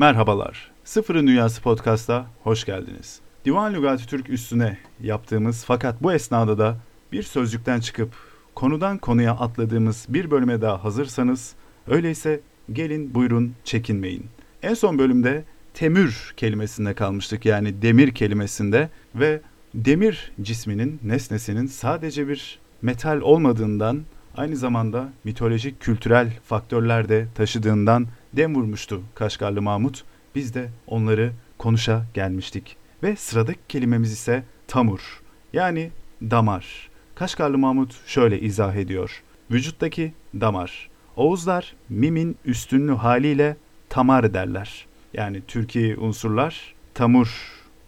Merhabalar. Sıfırın Dünyası Podcast'a hoş geldiniz. Divan Lügati Türk üstüne yaptığımız fakat bu esnada da bir sözcükten çıkıp konudan konuya atladığımız bir bölüme daha hazırsanız öyleyse gelin buyurun çekinmeyin. En son bölümde temür kelimesinde kalmıştık yani demir kelimesinde ve demir cisminin nesnesinin sadece bir metal olmadığından aynı zamanda mitolojik kültürel faktörler de taşıdığından dem vurmuştu Kaşgarlı Mahmut. Biz de onları konuşa gelmiştik. Ve sıradaki kelimemiz ise tamur yani damar. Kaşgarlı Mahmut şöyle izah ediyor. Vücuttaki damar. Oğuzlar mimin üstünlü haliyle tamar derler. Yani Türkiye unsurlar tamur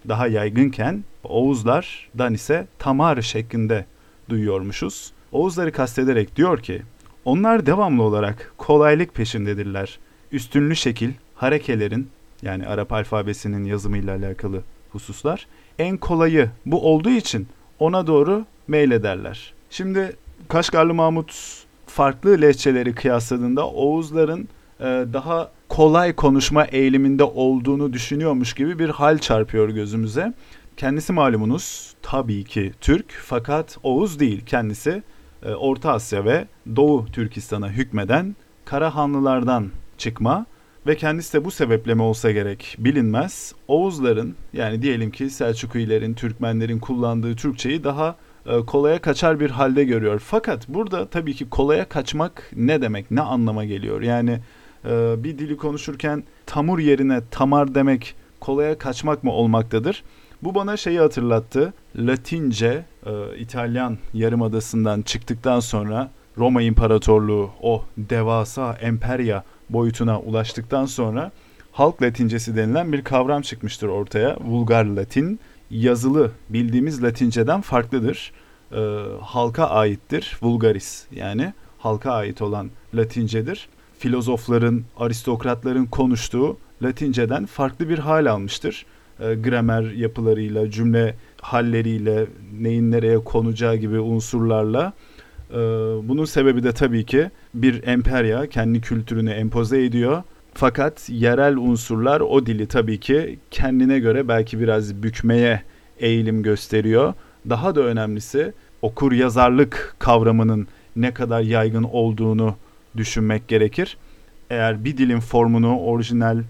daha yaygınken Oğuzlardan ise tamar şeklinde duyuyormuşuz. Oğuzları kastederek diyor ki onlar devamlı olarak kolaylık peşindedirler. Üstünlü şekil, harekelerin yani Arap alfabesinin yazımıyla alakalı hususlar en kolayı bu olduğu için ona doğru meylederler. Şimdi Kaşgarlı Mahmut farklı lehçeleri kıyasladığında Oğuzların e, daha kolay konuşma eğiliminde olduğunu düşünüyormuş gibi bir hal çarpıyor gözümüze. Kendisi malumunuz tabii ki Türk fakat Oğuz değil kendisi e, Orta Asya ve Doğu Türkistan'a hükmeden Karahanlılardan çıkma ve kendisi de bu sebeple mi olsa gerek bilinmez. Oğuzların yani diyelim ki Selçukluların, Türkmenlerin kullandığı Türkçeyi daha kolaya kaçar bir halde görüyor. Fakat burada tabii ki kolaya kaçmak ne demek, ne anlama geliyor? Yani e, bir dili konuşurken tamur yerine tamar demek kolaya kaçmak mı olmaktadır? Bu bana şeyi hatırlattı. Latince e, İtalyan yarımadasından çıktıktan sonra Roma İmparatorluğu o devasa emperya boyutuna ulaştıktan sonra halk latincesi denilen bir kavram çıkmıştır ortaya. Vulgar Latin yazılı bildiğimiz latinceden farklıdır. E, halka aittir. Vulgaris yani halka ait olan latincedir. Filozofların, aristokratların konuştuğu latinceden farklı bir hal almıştır. E, gramer yapılarıyla, cümle halleriyle, neyin nereye konacağı gibi unsurlarla ee, bunun sebebi de tabii ki bir emperya kendi kültürünü empoze ediyor. Fakat yerel unsurlar o dili tabii ki kendine göre belki biraz bükmeye eğilim gösteriyor. Daha da önemlisi okur yazarlık kavramının ne kadar yaygın olduğunu düşünmek gerekir. Eğer bir dilin formunu orijinal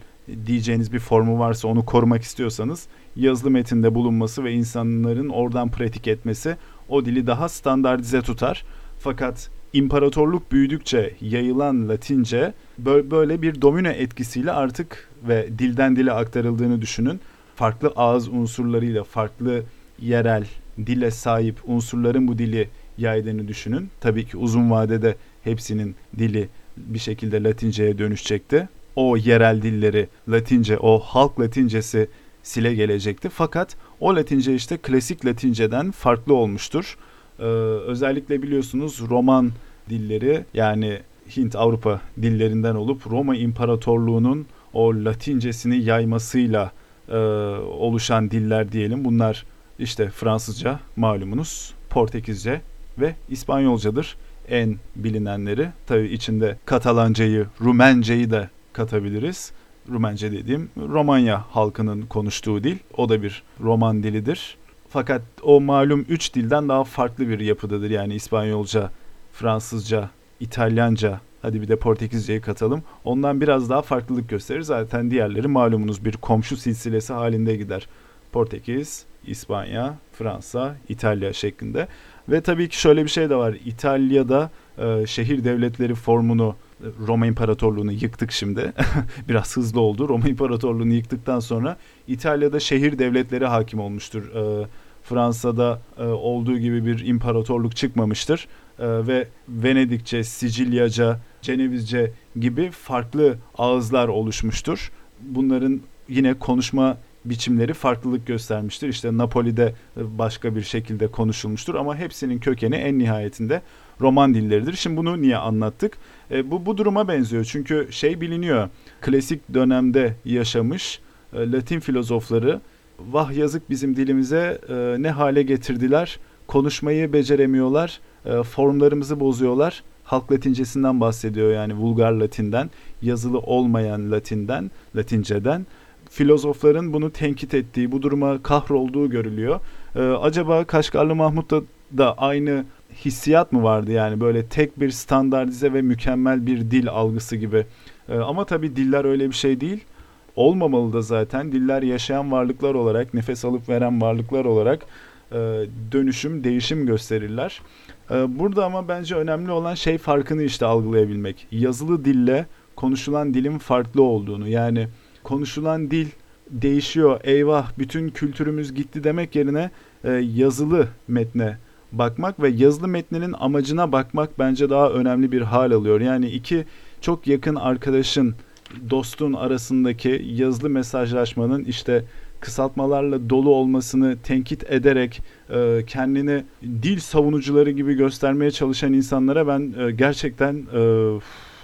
diyeceğiniz bir formu varsa onu korumak istiyorsanız yazılı metinde bulunması ve insanların oradan pratik etmesi o dili daha standartize tutar. Fakat imparatorluk büyüdükçe yayılan Latince böyle bir domino etkisiyle artık ve dilden dile aktarıldığını düşünün. Farklı ağız unsurlarıyla farklı yerel dile sahip unsurların bu dili yaydığını düşünün. Tabii ki uzun vadede hepsinin dili bir şekilde Latince'ye dönüşecekti. O yerel dilleri Latince, o halk Latincesi sile gelecekti. Fakat o Latince işte klasik Latinceden farklı olmuştur. Ee, özellikle biliyorsunuz Roman dilleri yani Hint Avrupa dillerinden olup Roma İmparatorluğu'nun o Latincesini yaymasıyla e, oluşan diller diyelim. Bunlar işte Fransızca malumunuz, Portekizce ve İspanyolcadır en bilinenleri. Tabii içinde Katalancayı, Rumenceyi de katabiliriz. Rumence dediğim Romanya halkının konuştuğu dil. O da bir Roman dilidir. Fakat o malum üç dilden daha farklı bir yapıdadır. Yani İspanyolca, Fransızca, İtalyanca, hadi bir de Portekizceyi katalım. Ondan biraz daha farklılık gösterir. Zaten diğerleri malumunuz bir komşu silsilesi halinde gider. Portekiz, İspanya, Fransa, İtalya şeklinde. Ve tabii ki şöyle bir şey de var. İtalya'da e, şehir devletleri formunu Roma İmparatorluğu'nu yıktık şimdi. Biraz hızlı oldu. Roma İmparatorluğu'nu yıktıktan sonra İtalya'da şehir devletleri hakim olmuştur. E, Fransa'da e, olduğu gibi bir imparatorluk çıkmamıştır. E, ve Venedikçe, Sicilyaca, Cenevizce gibi farklı ağızlar oluşmuştur. Bunların yine konuşma biçimleri farklılık göstermiştir. İşte Napoli'de başka bir şekilde konuşulmuştur ama hepsinin kökeni en nihayetinde roman dilleridir. Şimdi bunu niye anlattık? E, bu bu duruma benziyor. Çünkü şey biliniyor. Klasik dönemde yaşamış e, Latin filozofları vah yazık bizim dilimize e, ne hale getirdiler. Konuşmayı beceremiyorlar. E, formlarımızı bozuyorlar. Halk Latincesinden bahsediyor yani vulgar Latin'den, yazılı olmayan Latin'den, Latinceden. Filozofların bunu tenkit ettiği, bu duruma kahrolduğu görülüyor. Ee, acaba Kaşgarlı Mahmut'ta da aynı hissiyat mı vardı yani böyle tek bir standartize ve mükemmel bir dil algısı gibi. Ee, ama tabii diller öyle bir şey değil. Olmamalı da zaten. Diller yaşayan varlıklar olarak, nefes alıp veren varlıklar olarak e, dönüşüm, değişim gösterirler. E, burada ama bence önemli olan şey farkını işte algılayabilmek. Yazılı dille konuşulan dilin farklı olduğunu. Yani konuşulan dil değişiyor. Eyvah bütün kültürümüz gitti demek yerine e, yazılı metne bakmak ve yazılı metninin amacına bakmak bence daha önemli bir hal alıyor. Yani iki çok yakın arkadaşın, dostun arasındaki yazılı mesajlaşmanın işte kısaltmalarla dolu olmasını tenkit ederek e, kendini dil savunucuları gibi göstermeye çalışan insanlara ben e, gerçekten e,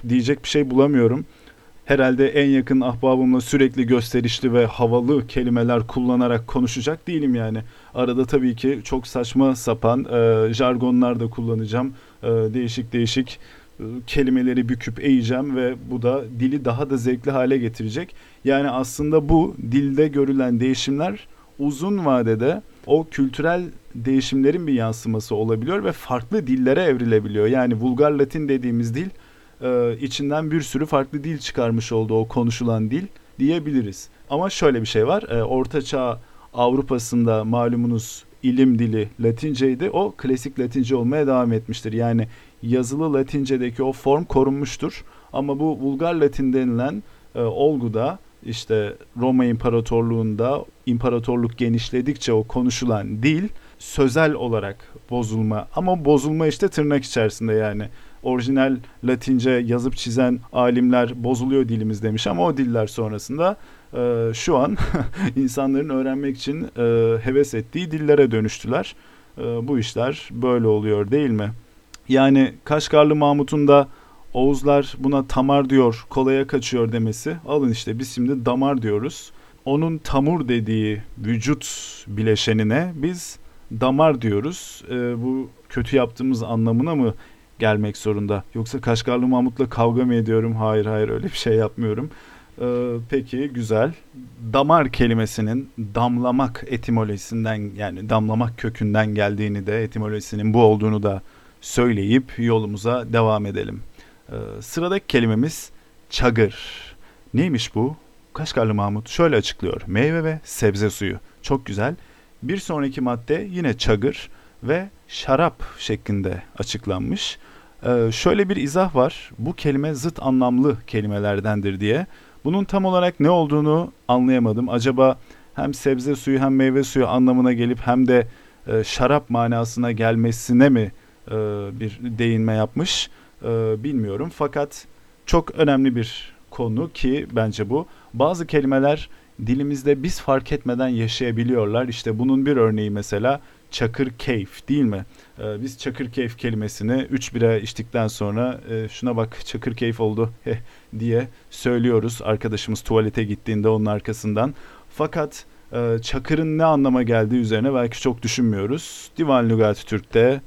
diyecek bir şey bulamıyorum. Herhalde en yakın ahbabımla sürekli gösterişli ve havalı kelimeler kullanarak konuşacak değilim yani. Arada tabii ki çok saçma sapan e, jargonlar da kullanacağım. E, değişik değişik kelimeleri büküp eğeceğim ve bu da dili daha da zevkli hale getirecek. Yani aslında bu dilde görülen değişimler uzun vadede o kültürel değişimlerin bir yansıması olabiliyor ve farklı dillere evrilebiliyor. Yani vulgar Latin dediğimiz dil e, içinden bir sürü farklı dil çıkarmış oldu o konuşulan dil diyebiliriz. Ama şöyle bir şey var. E, Orta Çağ Avrupa'sında malumunuz ilim dili Latinceydi. O klasik Latince olmaya devam etmiştir. Yani yazılı Latince'deki o form korunmuştur. Ama bu vulgar Latin denilen e, olguda işte Roma İmparatorluğu'nda imparatorluk genişledikçe o konuşulan dil sözel olarak bozulma ama bozulma işte tırnak içerisinde yani orijinal Latince yazıp çizen alimler bozuluyor dilimiz demiş ama o diller sonrasında e, şu an insanların öğrenmek için e, heves ettiği dillere dönüştüler. E, bu işler böyle oluyor değil mi? Yani Kaşgarlı Mahmut'un da Oğuzlar buna tamar diyor, kolaya kaçıyor demesi. Alın işte biz şimdi damar diyoruz. Onun tamur dediği vücut bileşenine biz damar diyoruz. E, bu kötü yaptığımız anlamına mı gelmek zorunda? Yoksa Kaşgarlı Mahmut'la kavga mı ediyorum? Hayır hayır öyle bir şey yapmıyorum. Ee, peki güzel. Damar kelimesinin damlamak etimolojisinden yani damlamak kökünden geldiğini de etimolojisinin bu olduğunu da söyleyip yolumuza devam edelim. Ee, sıradaki kelimemiz çagır. Neymiş bu? Kaşgarlı Mahmut şöyle açıklıyor. Meyve ve sebze suyu. Çok güzel. Bir sonraki madde yine çagır ve şarap şeklinde açıklanmış. Ee, şöyle bir izah var. Bu kelime zıt anlamlı kelimelerdendir diye. Bunun tam olarak ne olduğunu anlayamadım. Acaba hem sebze suyu hem meyve suyu anlamına gelip hem de e, şarap manasına gelmesine mi e, bir değinme yapmış e, bilmiyorum. Fakat çok önemli bir konu ki bence bu. Bazı kelimeler dilimizde biz fark etmeden yaşayabiliyorlar. İşte bunun bir örneği mesela çakır keyif değil mi? Ee, biz çakır keyif kelimesini 3 bira içtikten sonra e, şuna bak çakır keyif oldu heh, diye söylüyoruz. Arkadaşımız tuvalete gittiğinde onun arkasından. Fakat e, çakırın ne anlama geldiği üzerine belki çok düşünmüyoruz. Divan Lügati Türk'te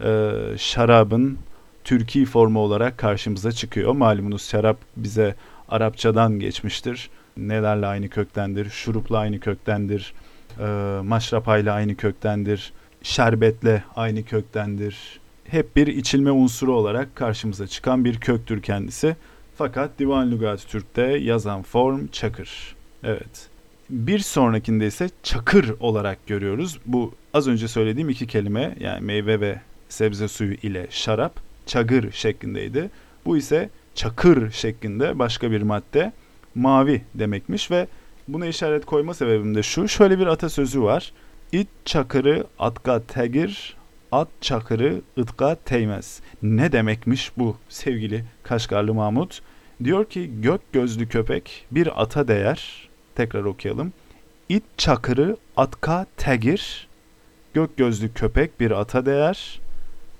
e, şarabın Türkiye formu olarak karşımıza çıkıyor. Malumunuz şarap bize Arapçadan geçmiştir. Nelerle aynı köktendir, şurupla aynı köktendir, e, maşrapayla aynı köktendir, şerbetle aynı köktendir. Hep bir içilme unsuru olarak karşımıza çıkan bir köktür kendisi. Fakat Divan Lügat Türk'te yazan form çakır. Evet. Bir sonrakinde ise çakır olarak görüyoruz. Bu az önce söylediğim iki kelime yani meyve ve sebze suyu ile şarap çagır şeklindeydi. Bu ise çakır şeklinde başka bir madde mavi demekmiş ve buna işaret koyma sebebim de şu. Şöyle bir atasözü var. İt çakırı atka tegir, at çakırı ıtka teymez. Ne demekmiş bu sevgili Kaşgarlı Mahmut? Diyor ki gök gözlü köpek bir ata değer. Tekrar okuyalım. it çakırı atka tegir. Gök gözlü köpek bir ata değer.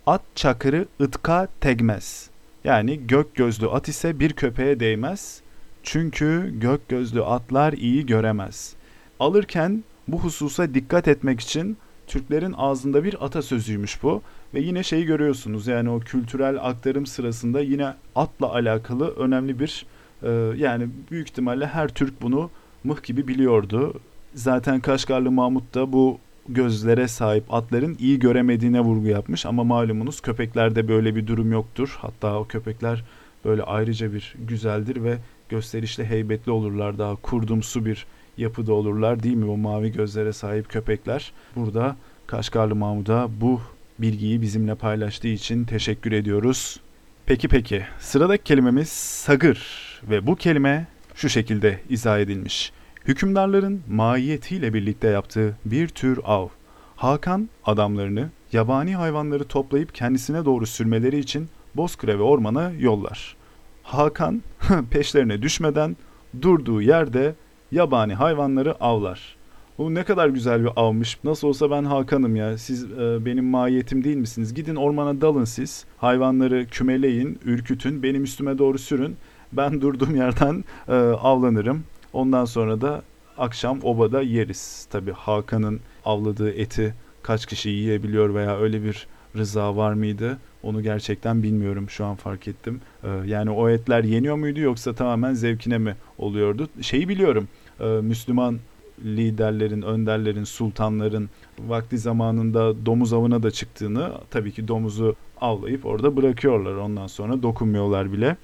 At çakırı ıtka tegmez. Yani gök gözlü at ise bir köpeğe değmez. Çünkü gök gözlü atlar iyi göremez. Alırken bu hususa dikkat etmek için Türklerin ağzında bir atasözüymüş bu. Ve yine şeyi görüyorsunuz yani o kültürel aktarım sırasında yine atla alakalı önemli bir e, yani büyük ihtimalle her Türk bunu mıh gibi biliyordu. Zaten Kaşgarlı Mahmut da bu gözlere sahip atların iyi göremediğine vurgu yapmış ama malumunuz köpeklerde böyle bir durum yoktur. Hatta o köpekler böyle ayrıca bir güzeldir ve gösterişli heybetli olurlar daha kurdumsu bir yapıda olurlar değil mi o mavi gözlere sahip köpekler. Burada Kaşgarlı Mahmut'a bu bilgiyi bizimle paylaştığı için teşekkür ediyoruz. Peki peki sıradaki kelimemiz sagır ve bu kelime şu şekilde izah edilmiş. Hükümdarların mahiyetiyle birlikte yaptığı bir tür av. Hakan adamlarını yabani hayvanları toplayıp kendisine doğru sürmeleri için Bozkır'a ve ormana yollar. Hakan peşlerine düşmeden durduğu yerde yabani hayvanları avlar. Bu ne kadar güzel bir avmış. Nasıl olsa ben Hakan'ım ya. Siz e, benim mahiyetim değil misiniz? Gidin ormana dalın siz. Hayvanları kümeleyin, ürkütün, benim üstüme doğru sürün. Ben durduğum yerden e, avlanırım. Ondan sonra da akşam obada yeriz. Tabi Hakan'ın avladığı eti kaç kişi yiyebiliyor veya öyle bir rıza var mıydı? Onu gerçekten bilmiyorum şu an fark ettim. Ee, yani o etler yeniyor muydu yoksa tamamen zevkine mi oluyordu? Şeyi biliyorum. E, Müslüman liderlerin, önderlerin, sultanların vakti zamanında domuz avına da çıktığını tabii ki domuzu avlayıp orada bırakıyorlar. Ondan sonra dokunmuyorlar bile.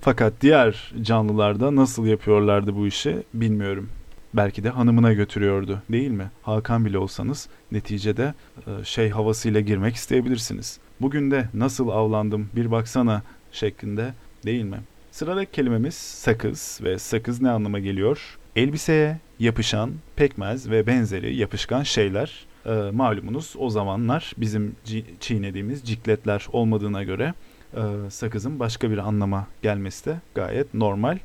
Fakat diğer canlılarda nasıl yapıyorlardı bu işi bilmiyorum. Belki de hanımına götürüyordu değil mi? Hakan bile olsanız neticede e, şey havasıyla girmek isteyebilirsiniz. Bugün de nasıl avlandım bir baksana şeklinde değil mi? Sıradaki kelimemiz sakız ve sakız ne anlama geliyor? Elbiseye yapışan pekmez ve benzeri yapışkan şeyler e, malumunuz o zamanlar bizim çiğnediğimiz cikletler olmadığına göre e, sakızın başka bir anlama gelmesi de gayet normal.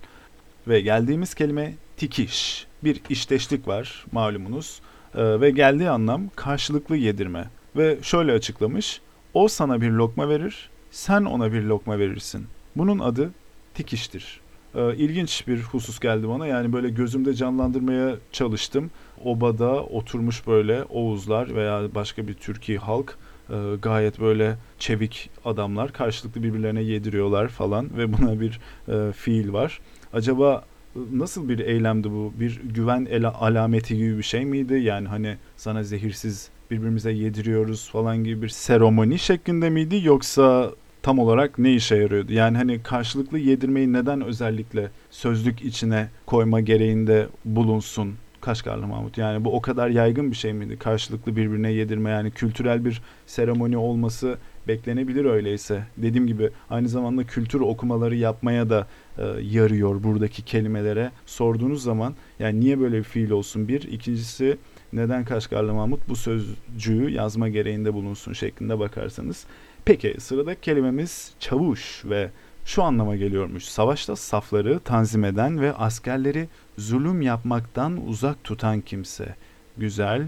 Ve geldiğimiz kelime tikiş. Bir işteşlik var malumunuz e, ve geldiği anlam karşılıklı yedirme. Ve şöyle açıklamış, o sana bir lokma verir, sen ona bir lokma verirsin. Bunun adı tikiştir. Ee, ilginç bir husus geldi bana. Yani böyle gözümde canlandırmaya çalıştım. Obada oturmuş böyle Oğuzlar veya başka bir Türkiye halk e, gayet böyle çevik adamlar karşılıklı birbirlerine yediriyorlar falan ve buna bir e, fiil var. Acaba nasıl bir eylemdi bu? Bir güven ele alameti gibi bir şey miydi? Yani hani sana zehirsiz birbirimize yediriyoruz falan gibi bir seremoni şeklinde miydi yoksa tam olarak ne işe yarıyordu? Yani hani karşılıklı yedirmeyi neden özellikle sözlük içine koyma gereğinde bulunsun Kaşgarlı Mahmut? Yani bu o kadar yaygın bir şey miydi? Karşılıklı birbirine yedirme yani kültürel bir seremoni olması beklenebilir öyleyse. Dediğim gibi aynı zamanda kültür okumaları yapmaya da e, yarıyor buradaki kelimelere. Sorduğunuz zaman yani niye böyle bir fiil olsun? Bir, ikincisi neden Kaşgarlı Mahmut bu sözcüğü yazma gereğinde bulunsun şeklinde bakarsanız Peki sıradaki kelimemiz çavuş ve şu anlama geliyormuş. Savaşta safları tanzim eden ve askerleri zulüm yapmaktan uzak tutan kimse. Güzel.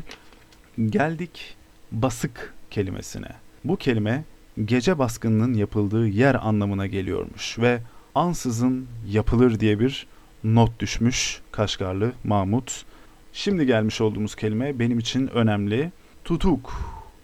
Geldik basık kelimesine. Bu kelime gece baskınının yapıldığı yer anlamına geliyormuş ve ansızın yapılır diye bir not düşmüş Kaşgarlı Mahmut. Şimdi gelmiş olduğumuz kelime benim için önemli. Tutuk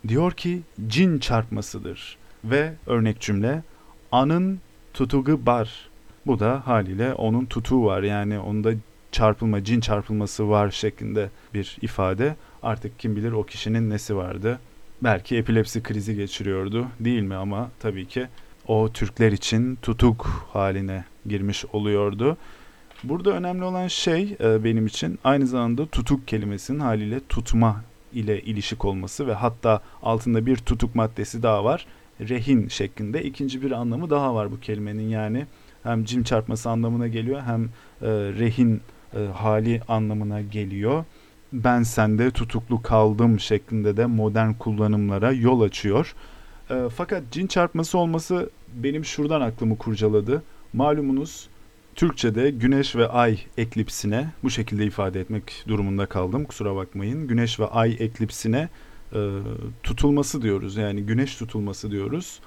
diyor ki cin çarpmasıdır. Ve örnek cümle anın tutugu bar. Bu da haliyle onun tutuğu var yani onda çarpılma, cin çarpılması var şeklinde bir ifade. Artık kim bilir o kişinin nesi vardı. Belki epilepsi krizi geçiriyordu değil mi ama tabii ki o Türkler için tutuk haline girmiş oluyordu. Burada önemli olan şey e, benim için aynı zamanda tutuk kelimesinin haliyle tutma ile ilişik olması ve hatta altında bir tutuk maddesi daha var rehin şeklinde ikinci bir anlamı daha var bu kelimenin yani hem cim çarpması anlamına geliyor hem e, rehin e, hali anlamına geliyor. Ben sende tutuklu kaldım şeklinde de modern kullanımlara yol açıyor. E, fakat cin çarpması olması benim şuradan aklımı kurcaladı. Malumunuz Türkçe'de güneş ve ay eklipsine bu şekilde ifade etmek durumunda kaldım. Kusura bakmayın. Güneş ve ay eklipsine e, tutulması diyoruz. Yani güneş tutulması diyoruz.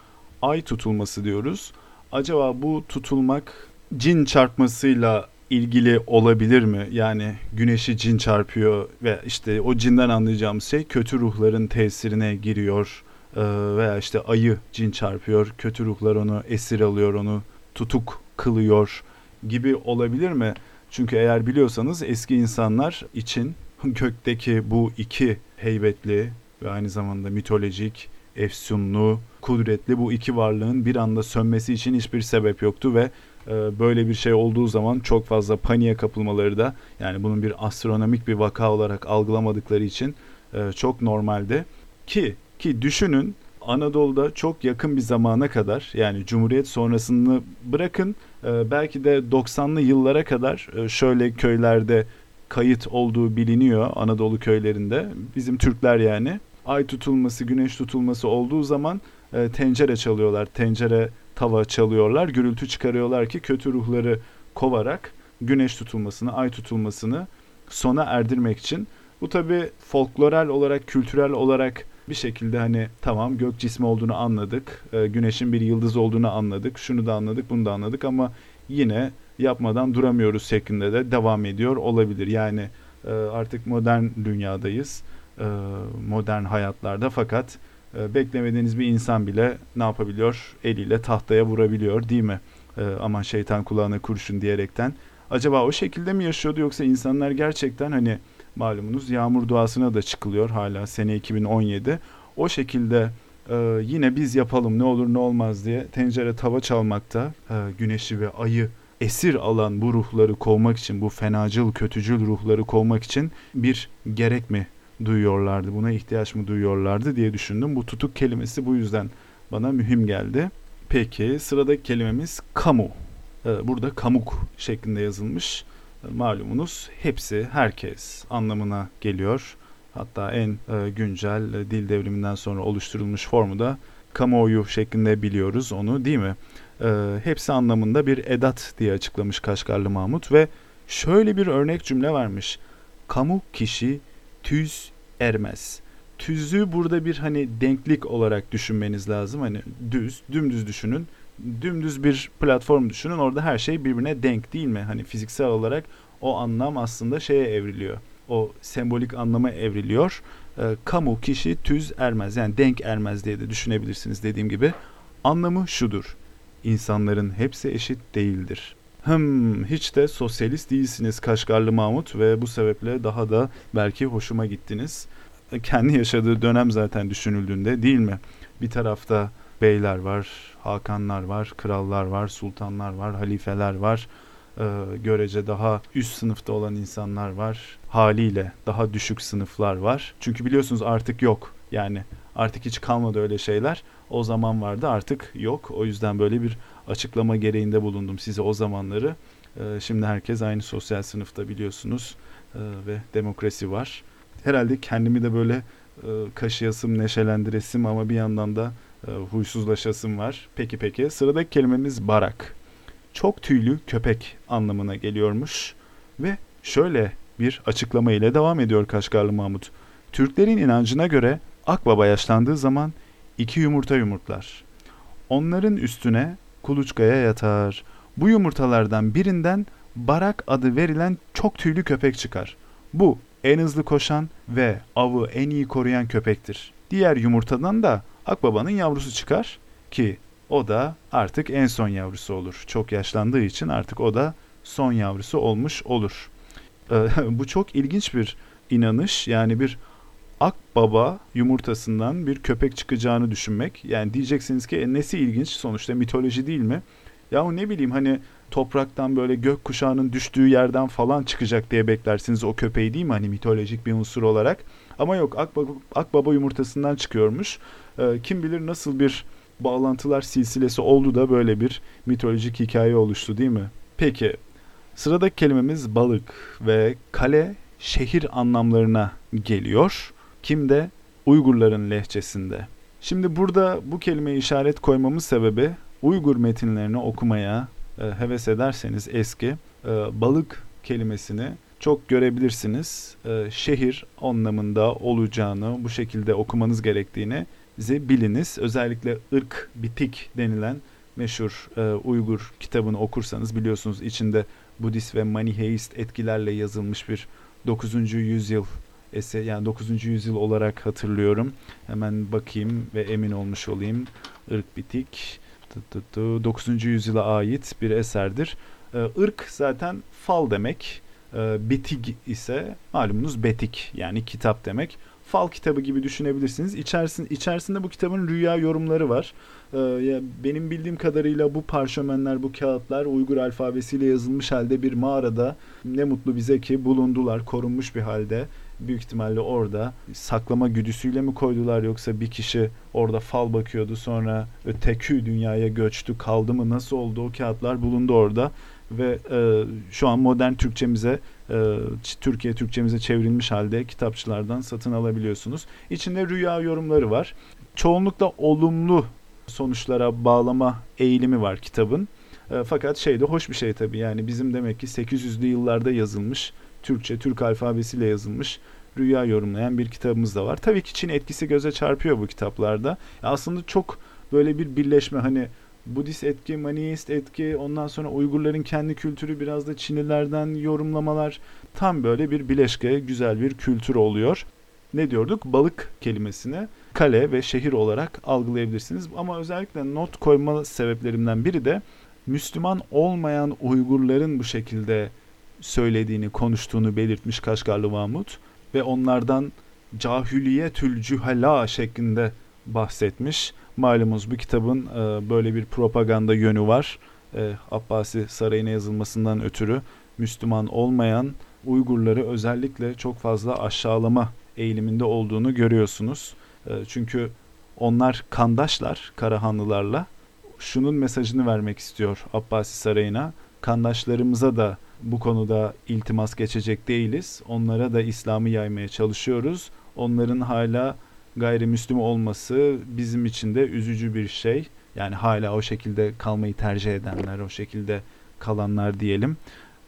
Ay tutulması diyoruz. Acaba bu tutulmak cin çarpmasıyla ilgili olabilir mi? Yani güneşi cin çarpıyor ve işte o cinden anlayacağımız şey kötü ruhların tesirine giriyor e, veya işte ayı cin çarpıyor, kötü ruhlar onu esir alıyor, onu tutuk kılıyor gibi olabilir mi? Çünkü eğer biliyorsanız eski insanlar için gökteki bu iki heybetli ve aynı zamanda mitolojik, efsunlu, kudretli bu iki varlığın bir anda sönmesi için hiçbir sebep yoktu ve e, böyle bir şey olduğu zaman çok fazla paniğe kapılmaları da yani bunun bir astronomik bir vaka olarak algılamadıkları için e, çok normaldi. Ki ki düşünün Anadolu'da çok yakın bir zamana kadar yani Cumhuriyet sonrasını bırakın e, belki de 90'lı yıllara kadar şöyle köylerde kayıt olduğu biliniyor Anadolu köylerinde. Bizim Türkler yani ay tutulması, güneş tutulması olduğu zaman e, tencere çalıyorlar. Tencere tava çalıyorlar. Gürültü çıkarıyorlar ki kötü ruhları kovarak güneş tutulmasını, ay tutulmasını sona erdirmek için. Bu tabi folkloral olarak, kültürel olarak bir şekilde hani tamam gök cismi olduğunu anladık. E, güneşin bir yıldız olduğunu anladık. Şunu da anladık, bunu da anladık ama yine yapmadan duramıyoruz şeklinde de devam ediyor olabilir. Yani e, artık modern dünyadayız. E, modern hayatlarda fakat e, beklemediğiniz bir insan bile ne yapabiliyor? Eliyle tahtaya vurabiliyor değil mi? E, aman şeytan kulağına kurşun diyerekten. Acaba o şekilde mi yaşıyordu yoksa insanlar gerçekten hani malumunuz yağmur duasına da çıkılıyor hala sene 2017. O şekilde e, yine biz yapalım ne olur ne olmaz diye tencere tava çalmakta e, güneşi ve ayı esir alan bu ruhları kovmak için bu fenacıl kötücül ruhları kovmak için bir gerek mi duyuyorlardı buna ihtiyaç mı duyuyorlardı diye düşündüm. Bu tutuk kelimesi bu yüzden bana mühim geldi. Peki sıradaki kelimemiz kamu. Ee, burada kamuk şeklinde yazılmış. Ee, malumunuz hepsi herkes anlamına geliyor. Hatta en e, güncel e, dil devriminden sonra oluşturulmuş formu da kamuoyu şeklinde biliyoruz onu değil mi? E, hepsi anlamında bir edat diye açıklamış Kaşgarlı Mahmut ve şöyle bir örnek cümle vermiş. Kamu kişi tüz ermez. Tüzü burada bir hani denklik olarak düşünmeniz lazım. Hani düz, dümdüz düşünün. Dümdüz bir platform düşünün. Orada her şey birbirine denk değil mi? Hani fiziksel olarak o anlam aslında şeye evriliyor. O sembolik anlama evriliyor. E, kamu kişi tüz ermez. Yani denk ermez diye de düşünebilirsiniz dediğim gibi. Anlamı şudur insanların hepsi eşit değildir. Hım hiç de sosyalist değilsiniz Kaşgarlı Mahmut ve bu sebeple daha da belki hoşuma gittiniz. Kendi yaşadığı dönem zaten düşünüldüğünde değil mi? Bir tarafta beyler var, hakanlar var, krallar var, sultanlar var, halifeler var. Ee, görece daha üst sınıfta olan insanlar var. Haliyle daha düşük sınıflar var. Çünkü biliyorsunuz artık yok. Yani artık hiç kalmadı öyle şeyler o zaman vardı artık yok. O yüzden böyle bir açıklama gereğinde bulundum size o zamanları. Ee, şimdi herkes aynı sosyal sınıfta biliyorsunuz ee, ve demokrasi var. Herhalde kendimi de böyle e, kaşıyasım, neşelendiresim ama bir yandan da e, huysuzlaşasım var. Peki peki sıradaki kelimemiz barak. Çok tüylü köpek anlamına geliyormuş ve şöyle bir açıklama ile devam ediyor Kaşgarlı Mahmut. Türklerin inancına göre akbaba yaşlandığı zaman iki yumurta yumurtlar. Onların üstüne kuluçkaya yatar. Bu yumurtalardan birinden Barak adı verilen çok tüylü köpek çıkar. Bu en hızlı koşan ve avı en iyi koruyan köpektir. Diğer yumurtadan da akbabanın yavrusu çıkar ki o da artık en son yavrusu olur. Çok yaşlandığı için artık o da son yavrusu olmuş olur. Bu çok ilginç bir inanış yani bir akbaba yumurtasından bir köpek çıkacağını düşünmek. Yani diyeceksiniz ki e, nesi ilginç sonuçta mitoloji değil mi? Ya ne bileyim hani topraktan böyle gök kuşağının düştüğü yerden falan çıkacak diye beklersiniz o köpeği değil mi? Hani mitolojik bir unsur olarak. Ama yok akbaba, akbaba yumurtasından çıkıyormuş. Ee, kim bilir nasıl bir bağlantılar silsilesi oldu da böyle bir mitolojik hikaye oluştu değil mi? Peki sıradaki kelimemiz balık ve kale şehir anlamlarına geliyor. Kimde? Uygurların lehçesinde. Şimdi burada bu kelimeye işaret koymamız sebebi Uygur metinlerini okumaya e, heves ederseniz eski e, balık kelimesini çok görebilirsiniz. E, şehir anlamında olacağını, bu şekilde okumanız gerektiğini biliniz. Özellikle ırk bitik denilen meşhur e, Uygur kitabını okursanız biliyorsunuz içinde Budist ve Maniheist etkilerle yazılmış bir 9. yüzyıl eser yani 9. yüzyıl olarak hatırlıyorum. Hemen bakayım ve emin olmuş olayım. Irk bitik 9. yüzyıla ait bir eserdir. E, ırk zaten fal demek. E, bitig ise malumunuz betik yani kitap demek fal kitabı gibi düşünebilirsiniz. İçerisinde, içerisinde bu kitabın rüya yorumları var. Ee, benim bildiğim kadarıyla bu parşömenler, bu kağıtlar Uygur alfabesiyle yazılmış halde bir mağarada ne mutlu bize ki bulundular, korunmuş bir halde. Büyük ihtimalle orada saklama güdüsüyle mi koydular yoksa bir kişi orada fal bakıyordu sonra öteki dünyaya göçtü kaldı mı nasıl oldu o kağıtlar bulundu orada ve e, şu an modern Türkçemize e, Türkiye Türkçemize çevrilmiş halde kitapçılardan satın alabiliyorsunuz. İçinde rüya yorumları var. Çoğunlukla olumlu sonuçlara bağlama eğilimi var kitabın. E, fakat şey de hoş bir şey tabii yani bizim demek ki 800'lü yıllarda yazılmış Türkçe, Türk alfabesiyle yazılmış rüya yorumlayan bir kitabımız da var. Tabii ki Çin etkisi göze çarpıyor bu kitaplarda. Aslında çok böyle bir birleşme hani Budist etki, Maniist etki, ondan sonra Uygurların kendi kültürü biraz da Çinlilerden yorumlamalar. Tam böyle bir bileşke, güzel bir kültür oluyor. Ne diyorduk? Balık kelimesini kale ve şehir olarak algılayabilirsiniz. Ama özellikle not koyma sebeplerimden biri de Müslüman olmayan Uygurların bu şekilde söylediğini, konuştuğunu belirtmiş Kaşgarlı Mahmut ve onlardan cahiliyetül cühela şeklinde bahsetmiş. Malumunuz bu kitabın e, böyle bir propaganda yönü var. E, Abbasi Sarayı'na yazılmasından ötürü Müslüman olmayan Uygurları özellikle çok fazla aşağılama eğiliminde olduğunu görüyorsunuz. E, çünkü onlar kandaşlar Karahanlılarla. Şunun mesajını vermek istiyor Abbasi Sarayı'na. Kandaşlarımıza da bu konuda iltimas geçecek değiliz. Onlara da İslam'ı yaymaya çalışıyoruz. Onların hala gayrimüslim olması bizim için de üzücü bir şey. Yani hala o şekilde kalmayı tercih edenler, o şekilde kalanlar diyelim.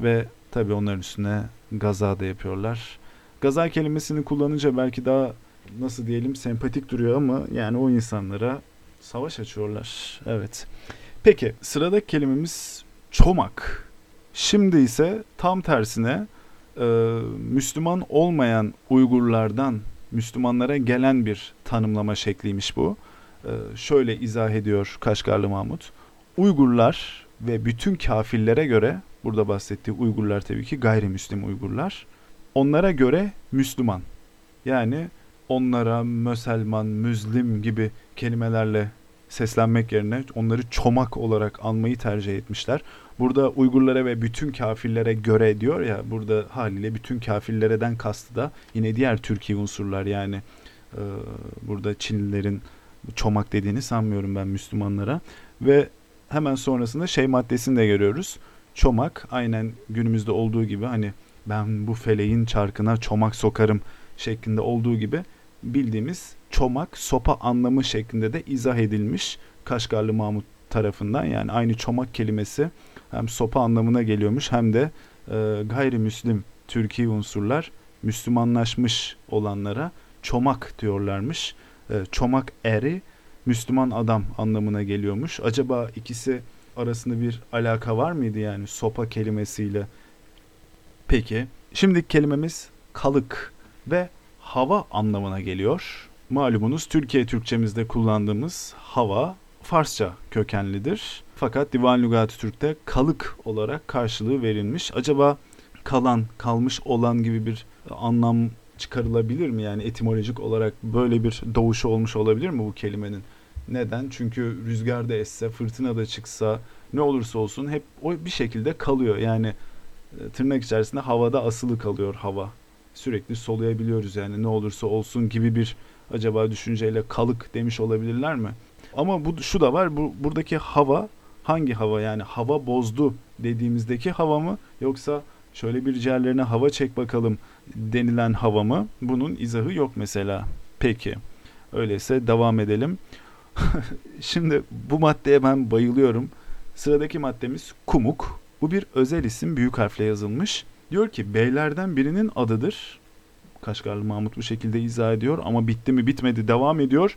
Ve tabii onların üstüne gaza da yapıyorlar. Gaza kelimesini kullanınca belki daha nasıl diyelim sempatik duruyor ama yani o insanlara savaş açıyorlar. Evet. Peki sıradaki kelimemiz çomak. Şimdi ise tam tersine e, Müslüman olmayan Uygurlardan Müslümanlara gelen bir tanımlama şekliymiş bu. Ee, şöyle izah ediyor Kaşgarlı Mahmut. Uygurlar ve bütün kafirlere göre, burada bahsettiği Uygurlar tabii ki gayrimüslim Uygurlar, onlara göre Müslüman. Yani onlara Müselman, Müslim gibi kelimelerle seslenmek yerine onları çomak olarak anmayı tercih etmişler. Burada Uygurlara ve bütün kafirlere göre diyor ya burada haliyle bütün kafirlerden kastı da yine diğer Türkiye unsurlar. Yani e, burada Çinlilerin çomak dediğini sanmıyorum ben Müslümanlara. Ve hemen sonrasında şey maddesini de görüyoruz. Çomak aynen günümüzde olduğu gibi hani ben bu feleğin çarkına çomak sokarım şeklinde olduğu gibi bildiğimiz çomak sopa anlamı şeklinde de izah edilmiş Kaşgarlı Mahmut tarafından. Yani aynı çomak kelimesi hem sopa anlamına geliyormuş hem de e, gayrimüslim Türkiye unsurlar Müslümanlaşmış olanlara çomak diyorlarmış. E, çomak eri Müslüman adam anlamına geliyormuş. Acaba ikisi arasında bir alaka var mıydı yani sopa kelimesiyle? Peki şimdi kelimemiz kalık ve hava anlamına geliyor. Malumunuz Türkiye Türkçemizde kullandığımız hava Farsça kökenlidir. Fakat Divan Lügat-ı Türk'te kalık olarak karşılığı verilmiş. Acaba kalan, kalmış olan gibi bir anlam çıkarılabilir mi? Yani etimolojik olarak böyle bir doğuşu olmuş olabilir mi bu kelimenin? Neden? Çünkü rüzgar da esse, fırtına da çıksa, ne olursa olsun hep o bir şekilde kalıyor. Yani e, tırnak içerisinde havada asılı kalıyor hava. Sürekli soluyabiliyoruz yani ne olursa olsun gibi bir acaba düşünceyle kalık demiş olabilirler mi? Ama bu şu da var. Bu buradaki hava hangi hava yani hava bozdu dediğimizdeki hava mı yoksa şöyle bir ciğerlerine hava çek bakalım denilen hava mı? Bunun izahı yok mesela. Peki. Öyleyse devam edelim. Şimdi bu maddeye ben bayılıyorum. Sıradaki maddemiz kumuk. Bu bir özel isim büyük harfle yazılmış. Diyor ki beylerden birinin adıdır. Kaşgarlı Mahmut bu şekilde izah ediyor ama bitti mi bitmedi devam ediyor.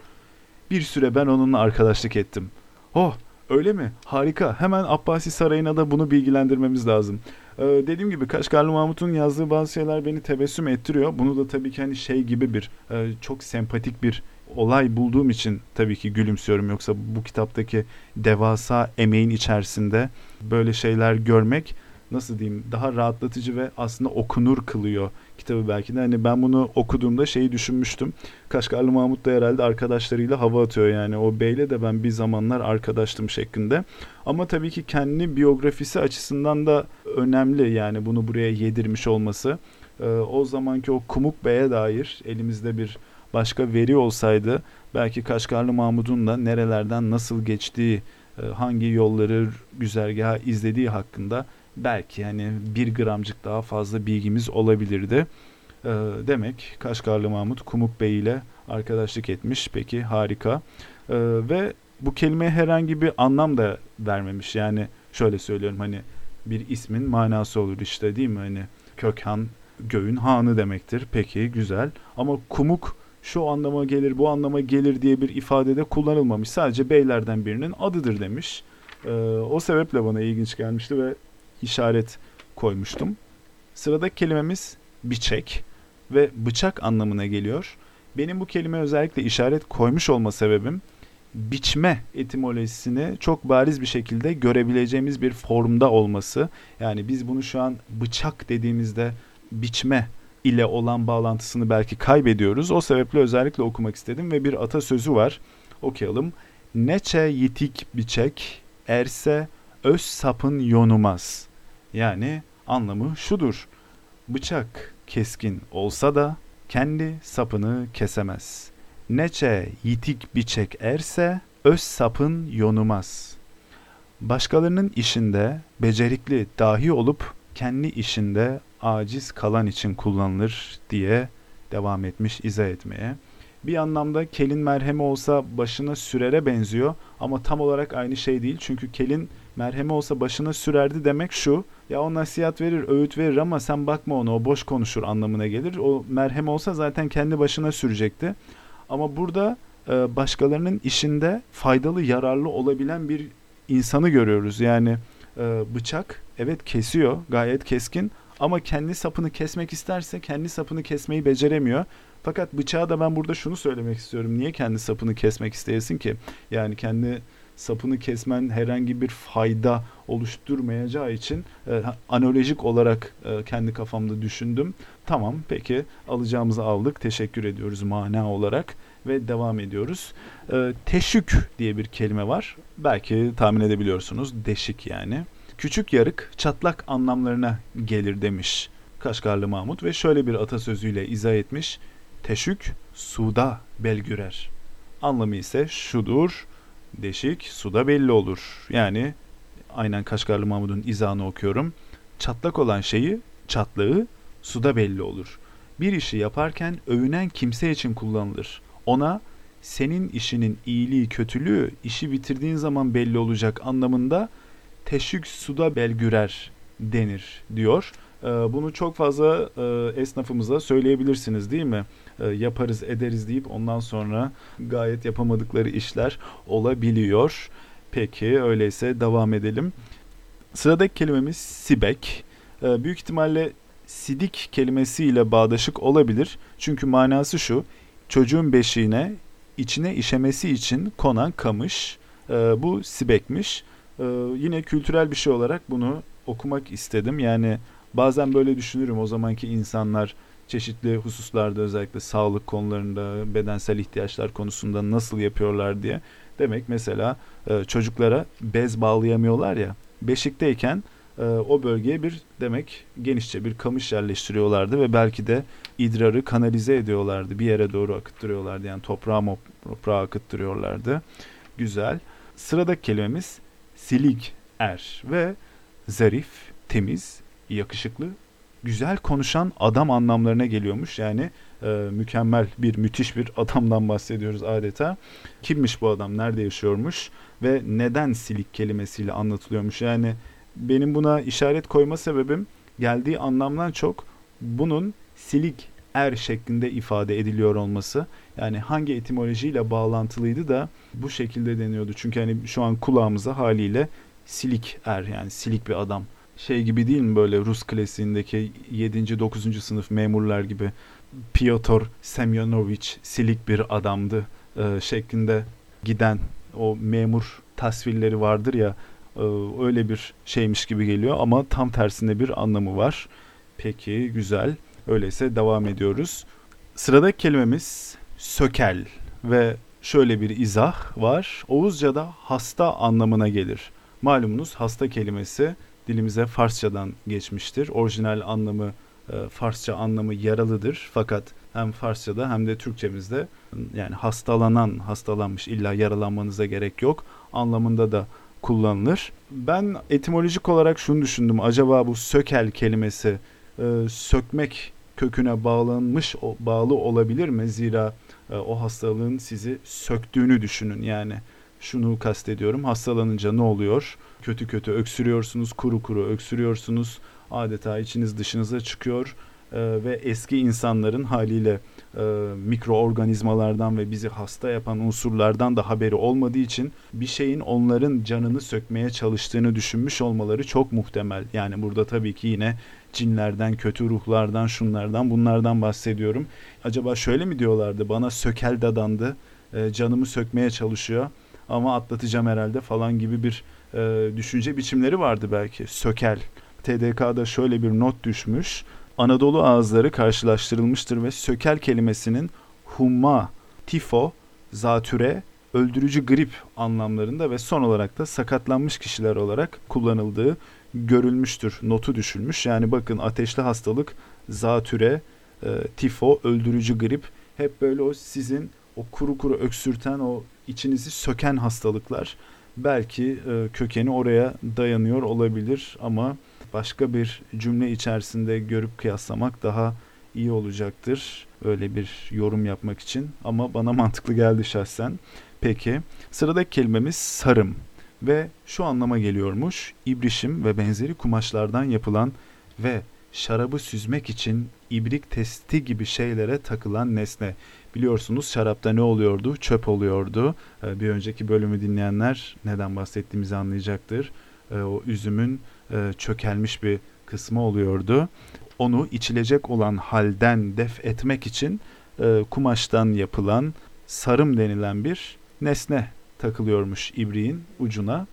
Bir süre ben onunla arkadaşlık ettim. Oh öyle mi? Harika. Hemen Abbasi Sarayı'na da bunu bilgilendirmemiz lazım. Ee, dediğim gibi Kaşgarlı Mahmut'un yazdığı bazı şeyler beni tebessüm ettiriyor. Bunu da tabii ki hani şey gibi bir e, çok sempatik bir olay bulduğum için tabii ki gülümsüyorum. Yoksa bu kitaptaki devasa emeğin içerisinde böyle şeyler görmek nasıl diyeyim daha rahatlatıcı ve aslında okunur kılıyor kitabı belki de. Hani ben bunu okuduğumda şeyi düşünmüştüm. Kaşgarlı Mahmut da herhalde arkadaşlarıyla hava atıyor yani. O beyle de ben bir zamanlar arkadaştım şeklinde. Ama tabii ki kendi biyografisi açısından da önemli yani bunu buraya yedirmiş olması. Ee, o zamanki o Kumuk Bey'e dair elimizde bir başka veri olsaydı belki Kaşgarlı Mahmud'un da nerelerden nasıl geçtiği, e, hangi yolları güzergahı izlediği hakkında belki hani bir gramcık daha fazla bilgimiz olabilirdi. E, demek Kaşgarlı Mahmut Kumuk Bey ile arkadaşlık etmiş. Peki harika. E, ve bu kelimeye herhangi bir anlam da vermemiş. Yani şöyle söylüyorum hani bir ismin manası olur işte değil mi? Hani Kökhan göğün hanı demektir. Peki güzel. Ama kumuk şu anlama gelir bu anlama gelir diye bir ifadede kullanılmamış. Sadece beylerden birinin adıdır demiş. Ee, o sebeple bana ilginç gelmişti ve işaret koymuştum. Sıradaki kelimemiz biçek ve bıçak anlamına geliyor. Benim bu kelime özellikle işaret koymuş olma sebebim biçme etimolojisini çok bariz bir şekilde görebileceğimiz bir formda olması. Yani biz bunu şu an bıçak dediğimizde biçme ile olan bağlantısını belki kaybediyoruz. O sebeple özellikle okumak istedim ve bir atasözü var. Okuyalım. Neçe yitik biçek erse öz sapın yonumaz. Yani anlamı şudur. Bıçak keskin olsa da kendi sapını kesemez. Neçe yitik biçek erse öz sapın yonumaz. Başkalarının işinde becerikli dahi olup kendi işinde aciz kalan için kullanılır diye devam etmiş izah etmeye. Bir anlamda kelin merhemi olsa başına sürere benziyor ama tam olarak aynı şey değil. Çünkü kelin merhemi olsa başına sürerdi demek şu. Ya o nasihat verir, öğüt verir ama sen bakma ona o boş konuşur anlamına gelir. O merhem olsa zaten kendi başına sürecekti. Ama burada e, başkalarının işinde faydalı, yararlı olabilen bir insanı görüyoruz. Yani e, bıçak evet kesiyor, gayet keskin ama kendi sapını kesmek isterse kendi sapını kesmeyi beceremiyor. Fakat bıçağa da ben burada şunu söylemek istiyorum. Niye kendi sapını kesmek isteyesin ki? Yani kendi sapını kesmen herhangi bir fayda oluşturmayacağı için e, analojik olarak e, kendi kafamda düşündüm. Tamam peki alacağımızı aldık. Teşekkür ediyoruz mana olarak ve devam ediyoruz. E, teşük diye bir kelime var. Belki tahmin edebiliyorsunuz. Deşik yani. Küçük yarık çatlak anlamlarına gelir demiş Kaşgarlı Mahmut ve şöyle bir atasözüyle izah etmiş. Teşük suda belgürer. Anlamı ise şudur. Deşik suda belli olur. Yani aynen Kaşgarlı Mahmut'un izahını okuyorum. Çatlak olan şeyi, çatlağı suda belli olur. Bir işi yaparken övünen kimse için kullanılır. Ona senin işinin iyiliği kötülüğü işi bitirdiğin zaman belli olacak anlamında teşvik suda belgürer denir diyor. Ee, bunu çok fazla e, esnafımıza söyleyebilirsiniz değil mi? Ee, yaparız ederiz deyip ondan sonra gayet yapamadıkları işler olabiliyor. Peki öyleyse devam edelim. Sıradaki kelimemiz sibek. Ee, büyük ihtimalle sidik kelimesiyle bağdaşık olabilir. Çünkü manası şu. Çocuğun beşiğine içine işemesi için konan kamış. Bu sibekmiş. Yine kültürel bir şey olarak bunu okumak istedim. Yani bazen böyle düşünürüm o zamanki insanlar çeşitli hususlarda özellikle sağlık konularında, bedensel ihtiyaçlar konusunda nasıl yapıyorlar diye. Demek mesela e, çocuklara bez bağlayamıyorlar ya. Beşikteyken e, o bölgeye bir demek genişçe bir kamış yerleştiriyorlardı ve belki de idrarı kanalize ediyorlardı. Bir yere doğru akıttırıyorlardı. Yani toprağa toprağa akıttırıyorlardı. Güzel. Sıradaki kelimemiz silik er ve zarif, temiz, yakışıklı, güzel konuşan adam anlamlarına geliyormuş. Yani e, mükemmel bir, müthiş bir adamdan bahsediyoruz adeta. Kimmiş bu adam, nerede yaşıyormuş ve neden silik kelimesiyle anlatılıyormuş. Yani benim buna işaret koyma sebebim geldiği anlamdan çok bunun silik er şeklinde ifade ediliyor olması. Yani hangi etimolojiyle bağlantılıydı da bu şekilde deniyordu. Çünkü hani şu an kulağımıza haliyle silik er yani silik bir adam. Şey gibi değil mi böyle Rus klasiğindeki 7. 9. sınıf memurlar gibi Piotr Semyonovich silik bir adamdı e, şeklinde giden o memur tasvirleri vardır ya e, öyle bir şeymiş gibi geliyor ama tam tersinde bir anlamı var. Peki güzel. Öyleyse devam ediyoruz. Sıradaki kelimemiz sökel ve şöyle bir izah var. Oğuzca'da hasta anlamına gelir. Malumunuz hasta kelimesi dilimize Farsçadan geçmiştir. Orijinal anlamı e, Farsça anlamı yaralıdır. Fakat hem Farsçada hem de Türkçemizde yani hastalanan, hastalanmış illa yaralanmanıza gerek yok anlamında da kullanılır. Ben etimolojik olarak şunu düşündüm. Acaba bu sökel kelimesi e, sökmek köküne bağlanmış bağlı olabilir mi? Zira e, o hastalığın sizi söktüğünü düşünün. Yani şunu kastediyorum. Hastalanınca ne oluyor? Kötü kötü öksürüyorsunuz, kuru kuru öksürüyorsunuz. Adeta içiniz dışınıza çıkıyor e, ve eski insanların haliyle e, mikroorganizmalardan ve bizi hasta yapan unsurlardan da haberi olmadığı için bir şeyin onların canını sökmeye çalıştığını düşünmüş olmaları çok muhtemel. Yani burada tabii ki yine cinlerden, kötü ruhlardan, şunlardan, bunlardan bahsediyorum. Acaba şöyle mi diyorlardı? Bana sökel dadandı, e, canımı sökmeye çalışıyor ama atlatacağım herhalde falan gibi bir e, düşünce biçimleri vardı belki. Sökel. TDK'da şöyle bir not düşmüş. Anadolu ağızları karşılaştırılmıştır ve sökel kelimesinin humma, tifo, zatüre, öldürücü grip anlamlarında ve son olarak da sakatlanmış kişiler olarak kullanıldığı görülmüştür. Notu düşülmüş. Yani bakın ateşli hastalık, zatüre, e, tifo, öldürücü grip hep böyle o sizin o kuru kuru öksürten o içinizi söken hastalıklar belki e, kökeni oraya dayanıyor olabilir ama başka bir cümle içerisinde görüp kıyaslamak daha iyi olacaktır. Öyle bir yorum yapmak için ama bana mantıklı geldi şahsen. Peki sıradaki kelimemiz sarım ve şu anlama geliyormuş. İbrişim ve benzeri kumaşlardan yapılan ve şarabı süzmek için ibrik testi gibi şeylere takılan nesne. Biliyorsunuz şarapta ne oluyordu? Çöp oluyordu. Ee, bir önceki bölümü dinleyenler neden bahsettiğimizi anlayacaktır. Ee, o üzümün e, çökelmiş bir kısmı oluyordu. Onu içilecek olan halden def etmek için e, kumaştan yapılan sarım denilen bir nesne takılıyormuş ibriğin ucuna.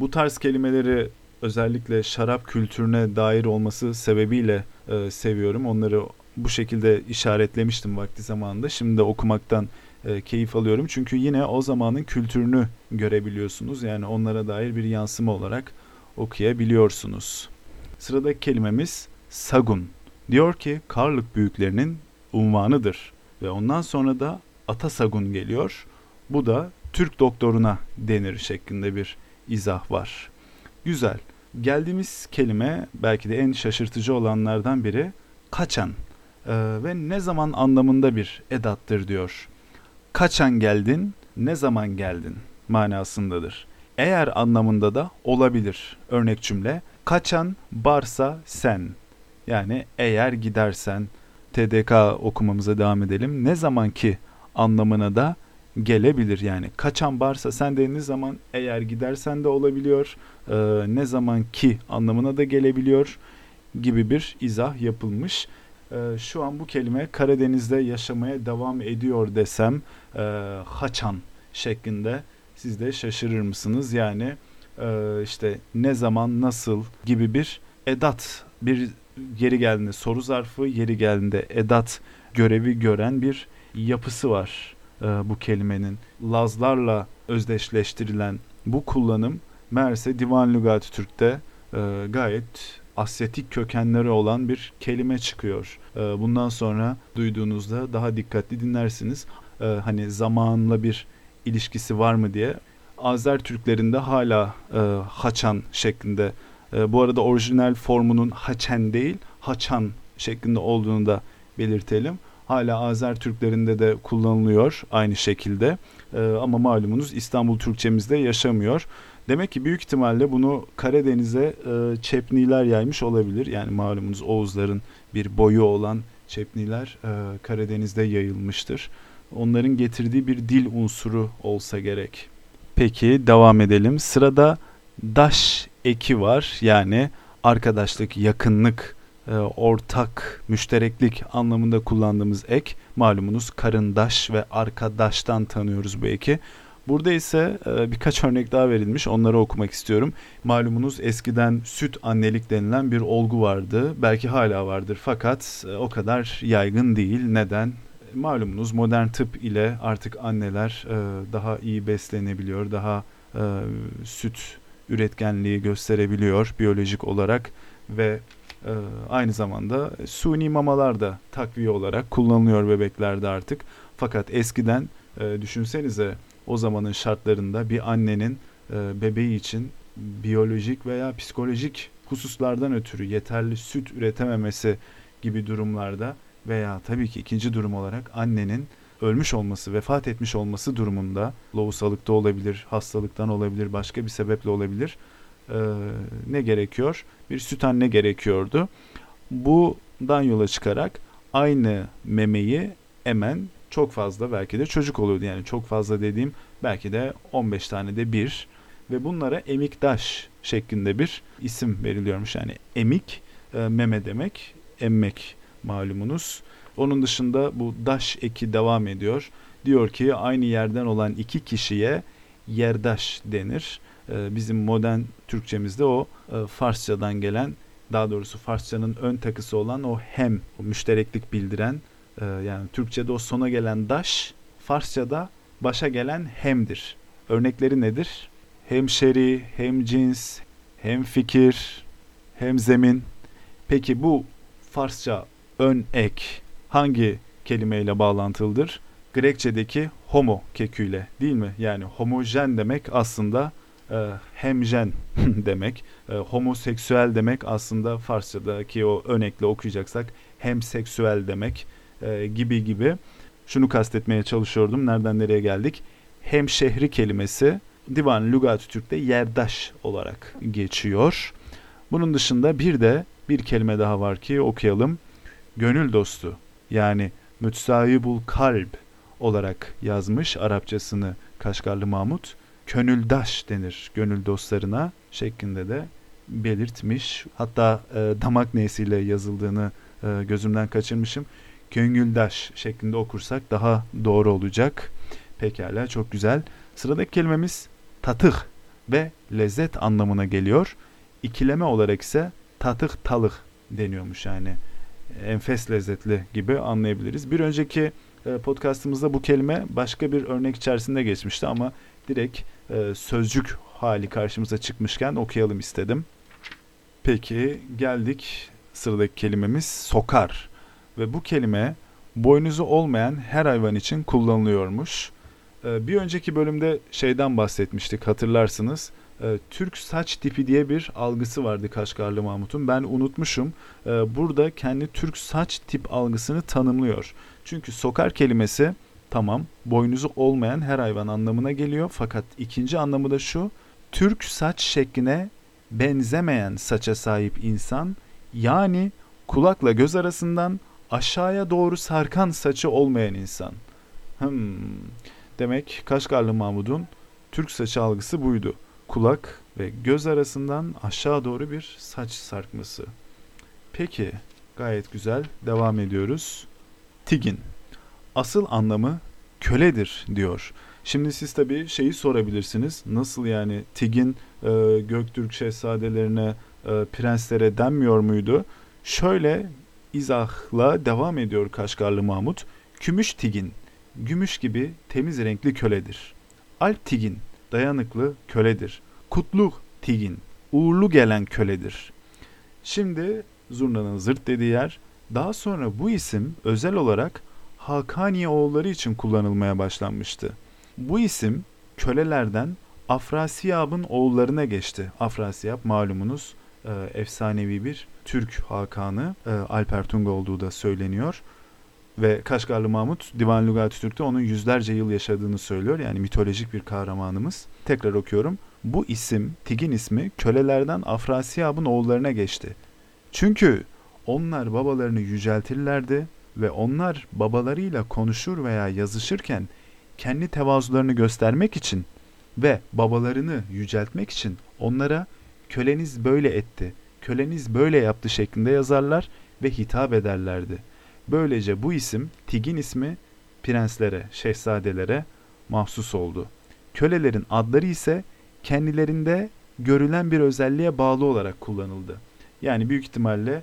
Bu tarz kelimeleri özellikle şarap kültürüne dair olması sebebiyle e, seviyorum. Onları bu şekilde işaretlemiştim vakti zamanında. Şimdi de okumaktan e, keyif alıyorum. Çünkü yine o zamanın kültürünü görebiliyorsunuz. Yani onlara dair bir yansıma olarak okuyabiliyorsunuz. Sıradaki kelimemiz sagun. Diyor ki Karlık büyüklerinin unvanıdır ve ondan sonra da Atasagun geliyor. Bu da Türk doktoruna denir şeklinde bir izah var. Güzel. Geldiğimiz kelime belki de en şaşırtıcı olanlardan biri kaçan ee, ve ne zaman anlamında bir edattır diyor. Kaçan geldin, ne zaman geldin manasındadır. Eğer anlamında da olabilir. Örnek cümle kaçan barsa sen. Yani eğer gidersen TDK okumamıza devam edelim. Ne zaman ki anlamına da gelebilir yani. Kaçan varsa sen dediğiniz zaman eğer gidersen de olabiliyor. E, ne zaman ki anlamına da gelebiliyor gibi bir izah yapılmış. E, şu an bu kelime Karadeniz'de yaşamaya devam ediyor desem e, haçan şeklinde siz de şaşırır mısınız? Yani e, işte ne zaman nasıl gibi bir edat bir yeri geldiğinde soru zarfı yeri geldiğinde edat görevi gören bir yapısı var e, bu kelimenin. Lazlarla özdeşleştirilen bu kullanım meğerse Divan Lügat Türk'te e, gayet asyatik kökenleri olan bir kelime çıkıyor. E, bundan sonra duyduğunuzda daha dikkatli dinlersiniz. E, hani zamanla bir ilişkisi var mı diye. Azer Türklerinde hala e, haçan şeklinde. E, bu arada orijinal formunun haçen değil, Haçan şeklinde olduğunu da belirtelim. Hala Azer Türklerinde de kullanılıyor aynı şekilde. Ee, ama malumunuz İstanbul Türkçemizde yaşamıyor. Demek ki büyük ihtimalle bunu Karadeniz'e e, Çepniler yaymış olabilir. Yani malumunuz Oğuzların bir boyu olan Çepniler e, Karadeniz'de yayılmıştır. Onların getirdiği bir dil unsuru olsa gerek. Peki devam edelim. Sırada daş eki var. Yani arkadaşlık, yakınlık, e, ortak, müştereklik anlamında kullandığımız ek. Malumunuz karındaş ve arkadaştan tanıyoruz bu eki. Burada ise e, birkaç örnek daha verilmiş. Onları okumak istiyorum. Malumunuz eskiden süt annelik denilen bir olgu vardı. Belki hala vardır fakat e, o kadar yaygın değil. Neden? Malumunuz modern tıp ile artık anneler daha iyi beslenebiliyor. Daha süt üretkenliği gösterebiliyor biyolojik olarak ve aynı zamanda suni mamalar da takviye olarak kullanılıyor bebeklerde artık. Fakat eskiden düşünsenize o zamanın şartlarında bir annenin e, bebeği için biyolojik veya psikolojik hususlardan ötürü yeterli süt üretememesi gibi durumlarda veya tabii ki ikinci durum olarak annenin ölmüş olması, vefat etmiş olması durumunda lohusalıkta olabilir, hastalıktan olabilir, başka bir sebeple olabilir. Ee, ne gerekiyor? Bir süt anne gerekiyordu. Bundan yola çıkarak aynı memeyi emen çok fazla belki de çocuk oluyordu. Yani çok fazla dediğim belki de 15 tane de bir ve bunlara emikdaş şeklinde bir isim veriliyormuş. Yani emik e, meme demek, emmek malumunuz. Onun dışında bu daş eki devam ediyor. Diyor ki aynı yerden olan iki kişiye yerdaş denir. E, bizim modern Türkçemizde o e, Farsçadan gelen daha doğrusu Farsçanın ön takısı olan o hem, o müştereklik bildiren ee, yani Türkçe'de o sona gelen daş, Farsça'da başa gelen hemdir. Örnekleri nedir? Hemşeri, hem cins, hem fikir, hem zemin. Peki bu Farsça ön ek hangi kelimeyle bağlantılıdır? Grekçedeki homo keküyle değil mi? Yani homojen demek aslında e, hemjen demek. E, homoseksüel demek aslında Farsçadaki o örnekle okuyacaksak hemseksüel demek e, gibi gibi. Şunu kastetmeye çalışıyordum. Nereden nereye geldik? Hem şehri kelimesi Divan Lügat-ı Türk'te yerdaş olarak geçiyor. Bunun dışında bir de bir kelime daha var ki okuyalım. Gönül dostu yani mütsayibul kalb olarak yazmış Arapçasını Kaşgarlı Mahmut. Könüldaş denir gönül dostlarına şeklinde de belirtmiş. Hatta e, damak nesiyle yazıldığını e, gözümden kaçırmışım. Köngüldaş şeklinde okursak daha doğru olacak. Pekala çok güzel. Sıradaki kelimemiz tatık ve lezzet anlamına geliyor. İkileme olarak ise tatık talık deniyormuş yani. Enfes lezzetli gibi anlayabiliriz. Bir önceki e, podcastımızda bu kelime başka bir örnek içerisinde geçmişti ama direkt e, sözcük hali karşımıza çıkmışken okuyalım istedim. Peki geldik sıradaki kelimemiz sokar ve bu kelime boynuzu olmayan her hayvan için kullanılıyormuş. Ee, bir önceki bölümde şeyden bahsetmiştik hatırlarsınız. Ee, Türk saç tipi diye bir algısı vardı Kaşgarlı Mahmut'un. Ben unutmuşum. Burada kendi Türk saç tip algısını tanımlıyor. Çünkü sokar kelimesi tamam boynuzu olmayan her hayvan anlamına geliyor. Fakat ikinci anlamı da şu. Türk saç şekline benzemeyen saça sahip insan yani kulakla göz arasından aşağıya doğru sarkan saçı olmayan insan. Hmm. Demek Kaşgarlı Mahmud'un Türk saçı algısı buydu. Kulak ve göz arasından aşağı doğru bir saç sarkması. Peki, gayet güzel. Devam ediyoruz. Tigin. Asıl anlamı köledir diyor. Şimdi siz tabii şeyi sorabilirsiniz. Nasıl yani Tigin e, Göktürk şehzadelerine, e, prenslere denmiyor muydu? Şöyle izahla devam ediyor Kaşgarlı Mahmut. Kümüş tigin, gümüş gibi temiz renkli köledir. Alp tigin, dayanıklı köledir. Kutluk tigin, uğurlu gelen köledir. Şimdi zurnanın zırt dediği yer, daha sonra bu isim özel olarak Hakaniye oğulları için kullanılmaya başlanmıştı. Bu isim kölelerden Afrasiyab'ın oğullarına geçti. Afrasiyab malumunuz e, efsanevi bir Türk Hakanı e, Alper Tunga olduğu da söyleniyor. Ve Kaşgarlı Mahmut Divan Lugati Türk'te onun yüzlerce yıl yaşadığını söylüyor. Yani mitolojik bir kahramanımız. Tekrar okuyorum. Bu isim, Tigin ismi kölelerden Afrasiyab'ın oğullarına geçti. Çünkü onlar babalarını yüceltirlerdi ve onlar babalarıyla konuşur veya yazışırken kendi tevazularını göstermek için ve babalarını yüceltmek için onlara köleniz böyle etti, köleniz böyle yaptı şeklinde yazarlar ve hitap ederlerdi. Böylece bu isim Tigin ismi prenslere, şehzadelere mahsus oldu. Kölelerin adları ise kendilerinde görülen bir özelliğe bağlı olarak kullanıldı. Yani büyük ihtimalle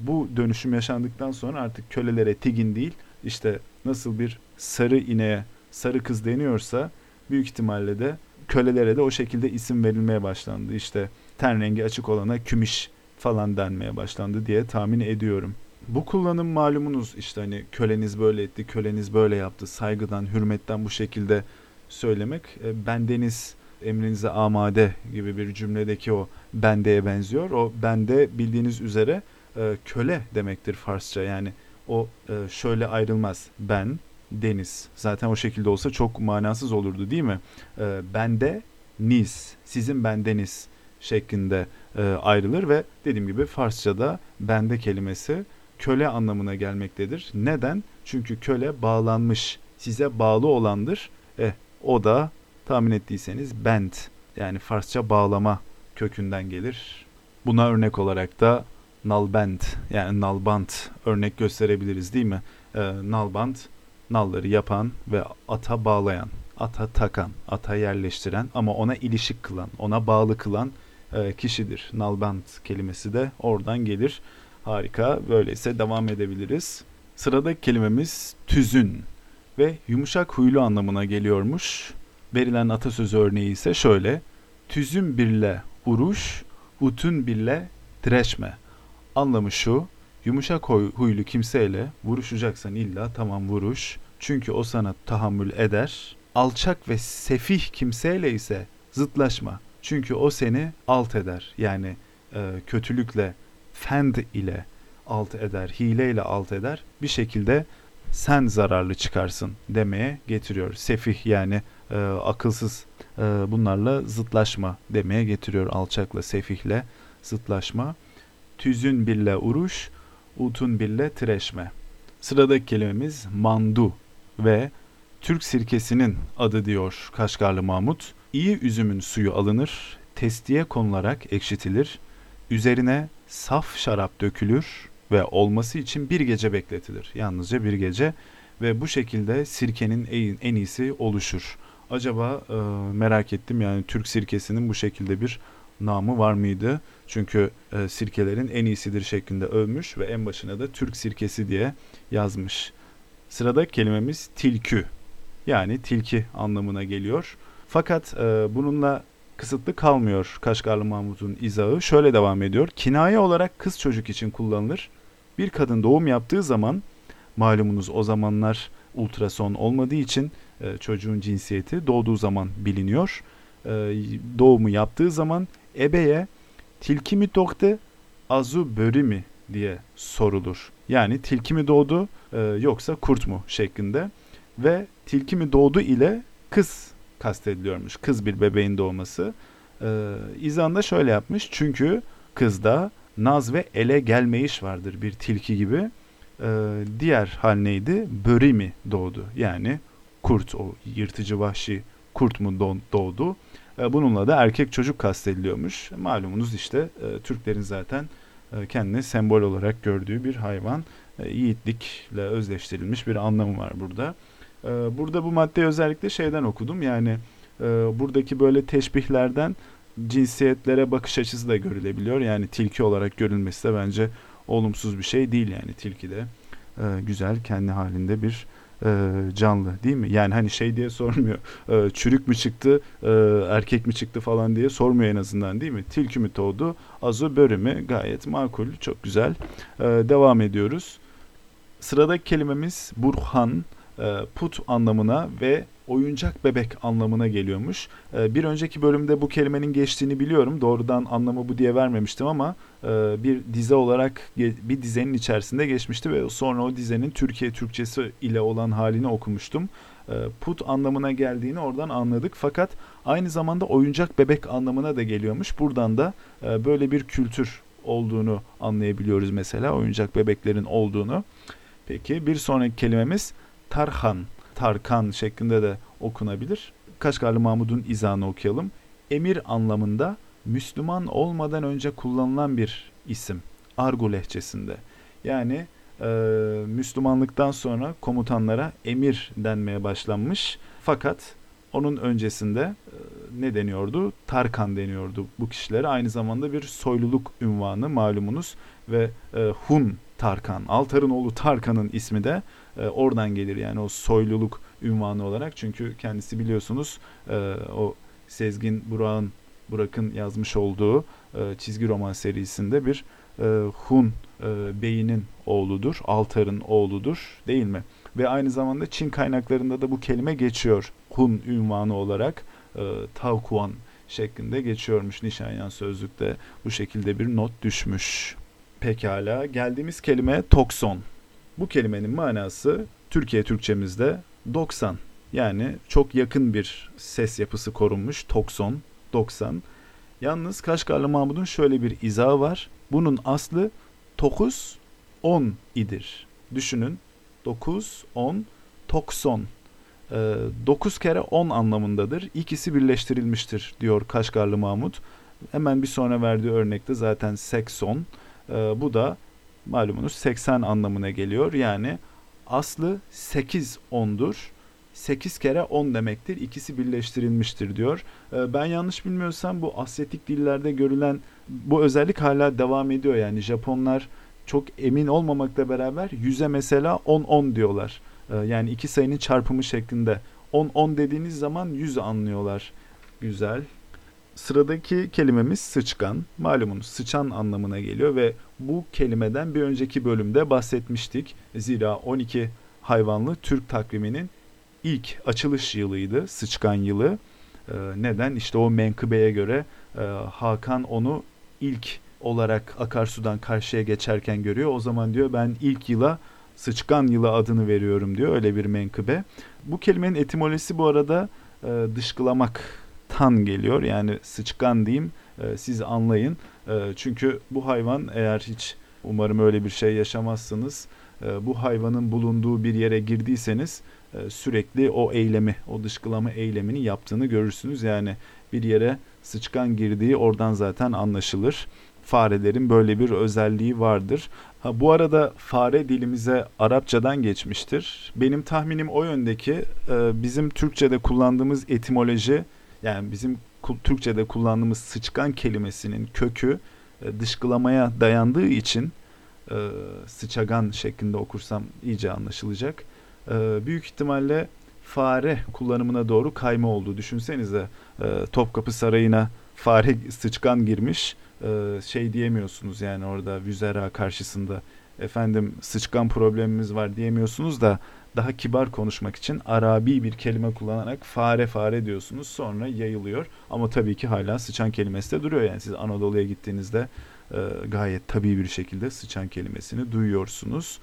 bu dönüşüm yaşandıktan sonra artık kölelere Tigin değil, işte nasıl bir sarı ineğe sarı kız deniyorsa büyük ihtimalle de kölelere de o şekilde isim verilmeye başlandı. İşte ten rengi açık olana kümiş falan denmeye başlandı diye tahmin ediyorum. Bu kullanım malumunuz işte hani köleniz böyle etti, köleniz böyle yaptı, saygıdan, hürmetten bu şekilde söylemek e, bendeniz emrinize amade gibi bir cümledeki o bendeye benziyor. O bende bildiğiniz üzere e, köle demektir Farsça. Yani o e, şöyle ayrılmaz. Ben, deniz. Zaten o şekilde olsa çok manasız olurdu değil mi? E, bende, niz. Sizin bendeniz şeklinde e, ayrılır ve dediğim gibi Farsçada bende kelimesi köle anlamına gelmektedir. Neden? Çünkü köle bağlanmış, size bağlı olandır. Eh, o da tahmin ettiyseniz bend yani Farsça bağlama kökünden gelir. Buna örnek olarak da nalbend yani nalbant örnek gösterebiliriz değil mi? Ee, nalbant nalları yapan ve ata bağlayan, ata takan, ata yerleştiren ama ona ilişik kılan, ona bağlı kılan e, kişidir. Nalbant kelimesi de oradan gelir. Harika. Böyleyse devam edebiliriz. Sıradaki kelimemiz tüzün ve yumuşak huylu anlamına geliyormuş. Verilen atasözü örneği ise şöyle. Tüzün birle uruş, utun birle direşme. Anlamı şu, yumuşak huylu kimseyle vuruşacaksan illa tamam vuruş. Çünkü o sana tahammül eder. Alçak ve sefih kimseyle ise zıtlaşma. Çünkü o seni alt eder. Yani e, kötülükle, fend ile alt eder, hile ile alt eder. Bir şekilde sen zararlı çıkarsın demeye getiriyor. Sefih yani e, akılsız e, bunlarla zıtlaşma demeye getiriyor. Alçakla, sefihle zıtlaşma. Tüzün bille uruş, utun bille tireşme. Sıradaki kelimemiz mandu ve Türk sirkesinin adı diyor Kaşgarlı Mahmut. İyi üzümün suyu alınır, testiye konularak ekşitilir, üzerine saf şarap dökülür ve olması için bir gece bekletilir. Yalnızca bir gece ve bu şekilde sirkenin en, en iyisi oluşur. Acaba e, merak ettim yani Türk sirkesinin bu şekilde bir namı var mıydı? Çünkü e, sirkelerin en iyisidir şeklinde övmüş ve en başına da Türk sirkesi diye yazmış. Sırada kelimemiz tilkü. Yani tilki anlamına geliyor. Fakat e, bununla kısıtlı kalmıyor Kaşgarlı Mahmut'un izahı. Şöyle devam ediyor. Kinaye olarak kız çocuk için kullanılır. Bir kadın doğum yaptığı zaman malumunuz o zamanlar ultrason olmadığı için e, çocuğun cinsiyeti doğduğu zaman biliniyor. E, doğumu yaptığı zaman ebeye tilki mi doğdu azu börü mi diye sorulur. Yani tilki mi doğdu e, yoksa kurt mu şeklinde ve tilki mi doğdu ile kız kastediliyormuş. Kız bir bebeğin doğması. Ee, İzan da şöyle yapmış. Çünkü kızda naz ve ele gelmeyiş vardır bir tilki gibi. Ee, diğer hal neydi? Böri mi doğdu? Yani kurt o yırtıcı vahşi kurt mu doğdu? Ee, bununla da erkek çocuk kastediliyormuş. Malumunuz işte e, Türklerin zaten e, kendini sembol olarak gördüğü bir hayvan. E, yiğitlikle özleştirilmiş bir anlamı var burada. Ee, burada bu maddeyi özellikle şeyden okudum. Yani e, buradaki böyle teşbihlerden cinsiyetlere bakış açısı da görülebiliyor. Yani tilki olarak görülmesi de bence olumsuz bir şey değil yani tilki de e, güzel kendi halinde bir e, canlı değil mi? Yani hani şey diye sormuyor. çürük mü çıktı, erkek mi çıktı falan diye sormuyor en azından değil mi? Tilki mi doğdu, azı börü mü? Gayet makul, çok güzel. devam ediyoruz. Sıradaki kelimemiz Burhan e, put anlamına ve oyuncak bebek anlamına geliyormuş. E, bir önceki bölümde bu kelimenin geçtiğini biliyorum. Doğrudan anlamı bu diye vermemiştim ama e, bir dize olarak bir dizenin içerisinde geçmişti ve sonra o dizenin Türkiye Türkçesi ile olan halini okumuştum. E, put anlamına geldiğini oradan anladık. Fakat aynı zamanda oyuncak bebek anlamına da geliyormuş. Buradan da e, böyle bir kültür olduğunu anlayabiliyoruz mesela oyuncak bebeklerin olduğunu. Peki bir sonraki kelimemiz Tarhan. Tarkan şeklinde de okunabilir. Kaşgarlı Mahmud'un izahını okuyalım. Emir anlamında Müslüman olmadan önce kullanılan bir isim. Argo lehçesinde. Yani e, Müslümanlıktan sonra komutanlara emir denmeye başlanmış. Fakat onun öncesinde e, ne deniyordu? Tarkan deniyordu bu kişilere. Aynı zamanda bir soyluluk ünvanı malumunuz ve e, Hun Tarkan, Altar'ın oğlu Tarkan'ın ismi de oradan gelir yani o soyluluk ünvanı olarak. Çünkü kendisi biliyorsunuz e, o Sezgin Burak'ın Burak'ın yazmış olduğu e, çizgi roman serisinde bir e, Hun e, beyinin oğludur, Altar'ın oğludur değil mi? Ve aynı zamanda Çin kaynaklarında da bu kelime geçiyor. Hun ünvanı olarak e, Taukuan şeklinde geçiyormuş Nişanyan sözlükte. Bu şekilde bir not düşmüş. Pekala geldiğimiz kelime tokson. Bu kelimenin manası Türkiye Türkçemizde 90. Yani çok yakın bir ses yapısı korunmuş tokson, 90. Yalnız Kaşgarlı Mahmud'un şöyle bir izahı var. Bunun aslı 9, 10 idir. Düşünün 9, 10, tokson. 9 ee, kere 10 anlamındadır. İkisi birleştirilmiştir diyor Kaşgarlı Mahmud. Hemen bir sonra verdiği örnekte zaten sekson. Ee, bu da malumunuz 80 anlamına geliyor. Yani aslı 8 ondur. 8 kere 10 demektir. İkisi birleştirilmiştir diyor. Ee, ben yanlış bilmiyorsam bu Asyatik dillerde görülen bu özellik hala devam ediyor. Yani Japonlar çok emin olmamakla beraber yüze mesela 10-10 diyorlar. Ee, yani iki sayının çarpımı şeklinde. 10-10 dediğiniz zaman 100 anlıyorlar. Güzel. Sıradaki kelimemiz sıçkan. Malumunuz sıçan anlamına geliyor ve bu kelimeden bir önceki bölümde bahsetmiştik. Zira 12 hayvanlı Türk takviminin ilk açılış yılıydı, sıçkan yılı. Ee, neden? İşte o menkıbeye göre e, Hakan onu ilk olarak akarsudan karşıya geçerken görüyor. O zaman diyor ben ilk yıla sıçkan yılı adını veriyorum diyor öyle bir menkıbe. Bu kelimenin etimolojisi bu arada e, dışkılamaktan geliyor. Yani sıçkan diyeyim e, siz anlayın. E, çünkü bu hayvan eğer hiç umarım öyle bir şey yaşamazsınız. E, bu hayvanın bulunduğu bir yere girdiyseniz e, sürekli o eylemi, o dışkılama eylemini yaptığını görürsünüz. Yani bir yere sıçkan girdiği oradan zaten anlaşılır farelerin böyle bir özelliği vardır. Ha, bu arada fare dilimize Arapçadan geçmiştir. Benim tahminim o yöndeki e, bizim Türkçe'de kullandığımız etimoloji yani bizim Türkçe'de kullandığımız sıçkan kelimesinin kökü e, dışkılamaya dayandığı için e, sıçagan şeklinde okursam iyice anlaşılacak. E, büyük ihtimalle fare kullanımına doğru kayma oldu. Düşünsenize Topkapı Sarayı'na fare sıçkan girmiş şey diyemiyorsunuz yani orada vüzera karşısında efendim sıçkan problemimiz var diyemiyorsunuz da daha kibar konuşmak için Arabi bir kelime kullanarak fare fare diyorsunuz sonra yayılıyor ama tabii ki hala sıçan kelimesi de duruyor yani siz Anadolu'ya gittiğinizde e, gayet tabii bir şekilde sıçan kelimesini duyuyorsunuz.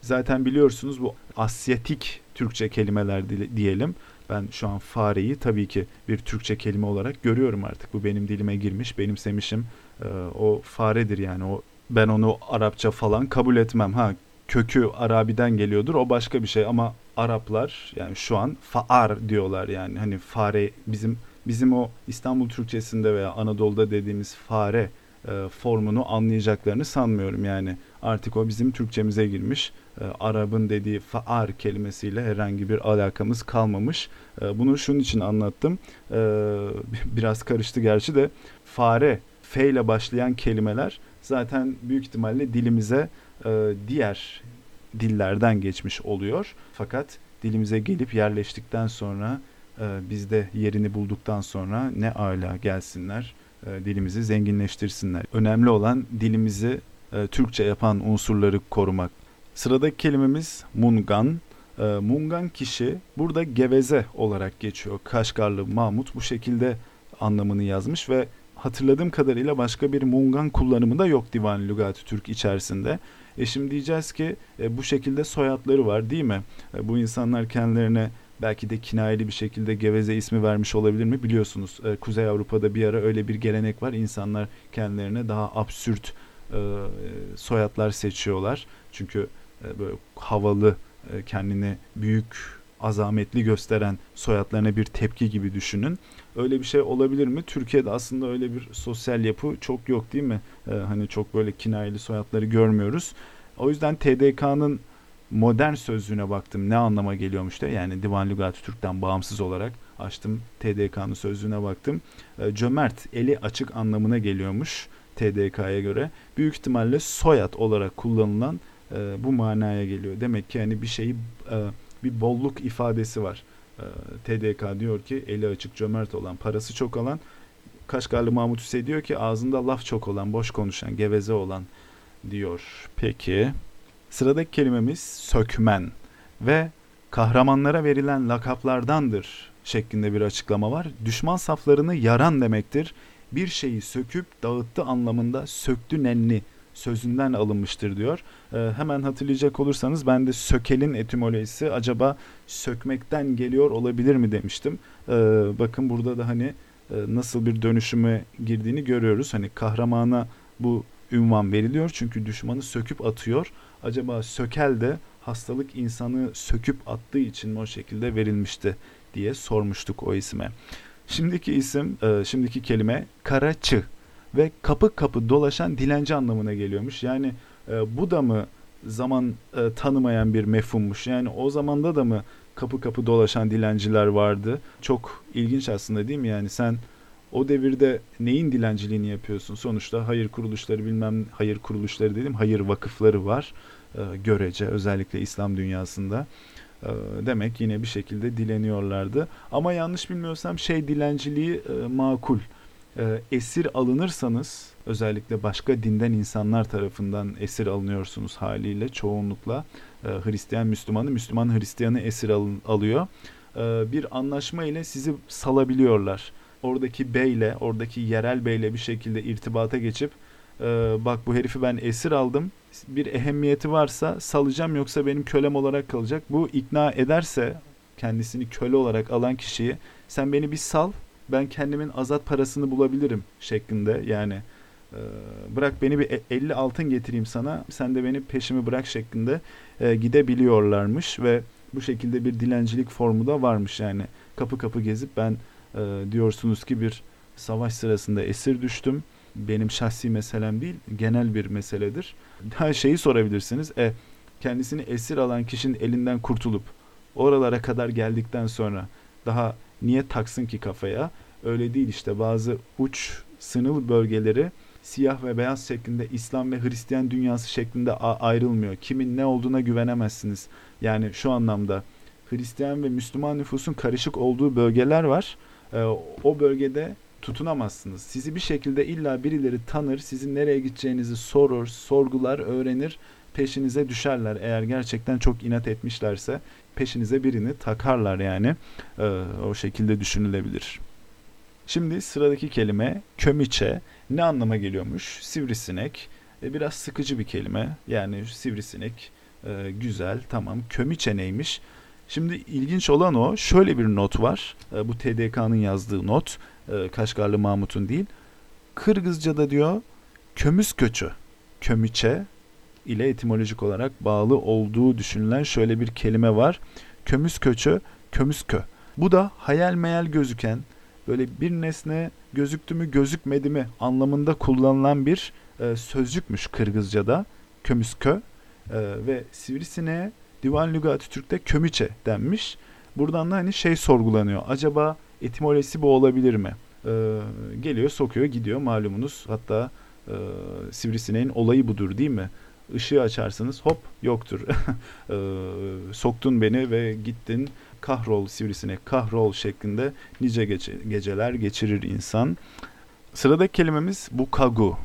Zaten biliyorsunuz bu Asyatik Türkçe kelimeler diyelim. Ben şu an fareyi tabii ki bir Türkçe kelime olarak görüyorum artık. Bu benim dilime girmiş, benimsemişim. Ee, o faredir yani. O ben onu Arapça falan kabul etmem. Ha kökü Arabi'den geliyordur. O başka bir şey ama Araplar yani şu an faar diyorlar yani. Hani fare bizim bizim o İstanbul Türkçesinde veya Anadolu'da dediğimiz fare e, formunu anlayacaklarını sanmıyorum yani. Artık o bizim Türkçemize girmiş. E, Arap'ın dediği faar kelimesiyle herhangi bir alakamız kalmamış. E, bunu şunun için anlattım. E, biraz karıştı gerçi de fare, fe ile başlayan kelimeler zaten büyük ihtimalle dilimize e, diğer dillerden geçmiş oluyor. Fakat dilimize gelip yerleştikten sonra e, bizde yerini bulduktan sonra ne ala gelsinler e, dilimizi zenginleştirsinler. Önemli olan dilimizi Türkçe yapan unsurları korumak. Sıradaki kelimemiz mungan. Mungan kişi burada geveze olarak geçiyor. Kaşgarlı Mahmut bu şekilde anlamını yazmış ve hatırladığım kadarıyla başka bir Mungan kullanımı da yok Divan Lügat-ı Türk içerisinde. E şimdi diyeceğiz ki e, bu şekilde soyadları var değil mi? E, bu insanlar kendilerine belki de kinayeli bir şekilde geveze ismi vermiş olabilir mi biliyorsunuz. E, Kuzey Avrupa'da bir ara öyle bir gelenek var. İnsanlar kendilerine daha absürt e, soyadlar seçiyorlar. Çünkü e, böyle havalı, e, kendini büyük, azametli gösteren soyadlarına bir tepki gibi düşünün. Öyle bir şey olabilir mi? Türkiye'de aslında öyle bir sosyal yapı çok yok değil mi? E, hani çok böyle kinayeli soyadları görmüyoruz. O yüzden TDK'nın modern sözlüğüne baktım ne anlama geliyormuş da yani Divan Lügat Türk'ten bağımsız olarak açtım TDK'nın sözlüğüne baktım. E, cömert eli açık anlamına geliyormuş TDK'ya göre. Büyük ihtimalle soyad olarak kullanılan e, bu manaya geliyor. Demek ki yani bir şeyi e, bir bolluk ifadesi var. E, TDK diyor ki eli açık cömert olan parası çok olan Kaşgarlı Mahmut Hüseyin diyor ki ağzında laf çok olan boş konuşan geveze olan diyor. Peki sıradaki kelimemiz sökmen ve kahramanlara verilen lakaplardandır şeklinde bir açıklama var. Düşman saflarını yaran demektir. Bir şeyi söküp dağıttı anlamında söktü nenni sözünden alınmıştır diyor. E, hemen hatırlayacak olursanız ben de sökelin etimolojisi acaba sökmekten geliyor olabilir mi demiştim. E, bakın burada da hani e, nasıl bir dönüşüme girdiğini görüyoruz. Hani kahramana bu ünvan veriliyor çünkü düşmanı söküp atıyor. Acaba sökel de hastalık insanı söküp attığı için mi o şekilde verilmişti diye sormuştuk o isme. Şimdiki isim, e, şimdiki kelime karaçı ve kapı kapı dolaşan dilenci anlamına geliyormuş. Yani e, bu da mı zaman e, tanımayan bir mefhummuş? Yani o zamanda da mı kapı kapı dolaşan dilenciler vardı? Çok ilginç aslında değil mi? Yani sen o devirde neyin dilenciliğini yapıyorsun? Sonuçta hayır kuruluşları bilmem hayır kuruluşları dedim hayır vakıfları var e, görece özellikle İslam dünyasında. E, demek yine bir şekilde dileniyorlardı. Ama yanlış bilmiyorsam şey dilenciliği e, makul e, esir alınırsanız özellikle başka dinden insanlar tarafından esir alınıyorsunuz haliyle çoğunlukla e, Hristiyan Müslümanı Müslüman Hristiyanı esir alın, alıyor. E, bir anlaşma ile sizi salabiliyorlar. Oradaki beyle, oradaki yerel beyle bir şekilde irtibata geçip e, bak bu herifi ben esir aldım. Bir ehemmiyeti varsa salacağım yoksa benim kölem olarak kalacak. Bu ikna ederse kendisini köle olarak alan kişiyi sen beni bir sal ben kendimin azat parasını bulabilirim şeklinde yani e, bırak beni bir 50 altın getireyim sana sen de beni peşimi bırak şeklinde e, gidebiliyorlarmış ve bu şekilde bir dilencilik formu da varmış yani kapı kapı gezip ben e, diyorsunuz ki bir savaş sırasında esir düştüm benim şahsi meselem değil genel bir meseledir. Her şeyi sorabilirsiniz. E, kendisini esir alan kişinin elinden kurtulup oralara kadar geldikten sonra daha niye taksın ki kafaya? Öyle değil işte bazı uç sınır bölgeleri siyah ve beyaz şeklinde İslam ve Hristiyan dünyası şeklinde ayrılmıyor. Kimin ne olduğuna güvenemezsiniz. Yani şu anlamda Hristiyan ve Müslüman nüfusun karışık olduğu bölgeler var. Ee, o bölgede tutunamazsınız. Sizi bir şekilde illa birileri tanır, sizin nereye gideceğinizi sorur, sorgular, öğrenir, peşinize düşerler. Eğer gerçekten çok inat etmişlerse peşinize birini takarlar yani. Ee, o şekilde düşünülebilir. Şimdi sıradaki kelime kömiçe ne anlama geliyormuş? Sivrisinek. E, biraz sıkıcı bir kelime. Yani sivrisinek e, güzel tamam. Kömiçe neymiş? Şimdi ilginç olan o. Şöyle bir not var. E, bu TDK'nın yazdığı not. E, Kaşgarlı Mahmut'un değil. Kırgızca'da diyor kömüz köçü. Kömiçe ile etimolojik olarak bağlı olduğu düşünülen şöyle bir kelime var. Kömüz köçü, kömüzkö. Bu da hayal meyal gözüken böyle bir nesne gözüktü mü gözükmedi mi anlamında kullanılan bir e, sözcükmüş Kırgızca'da. Kömüskö e, ve sivrisineğe Divan Lügat-ı Türk'te kömüçe denmiş. Buradan da hani şey sorgulanıyor. Acaba etimolojisi bu olabilir mi? E, geliyor sokuyor gidiyor malumunuz. Hatta e, sivrisineğin olayı budur değil mi? Işığı açarsınız hop yoktur. e, soktun beni ve gittin kahrol sivrisinek kahrol şeklinde nice gece, geceler geçirir insan. Sıradaki kelimemiz bukagu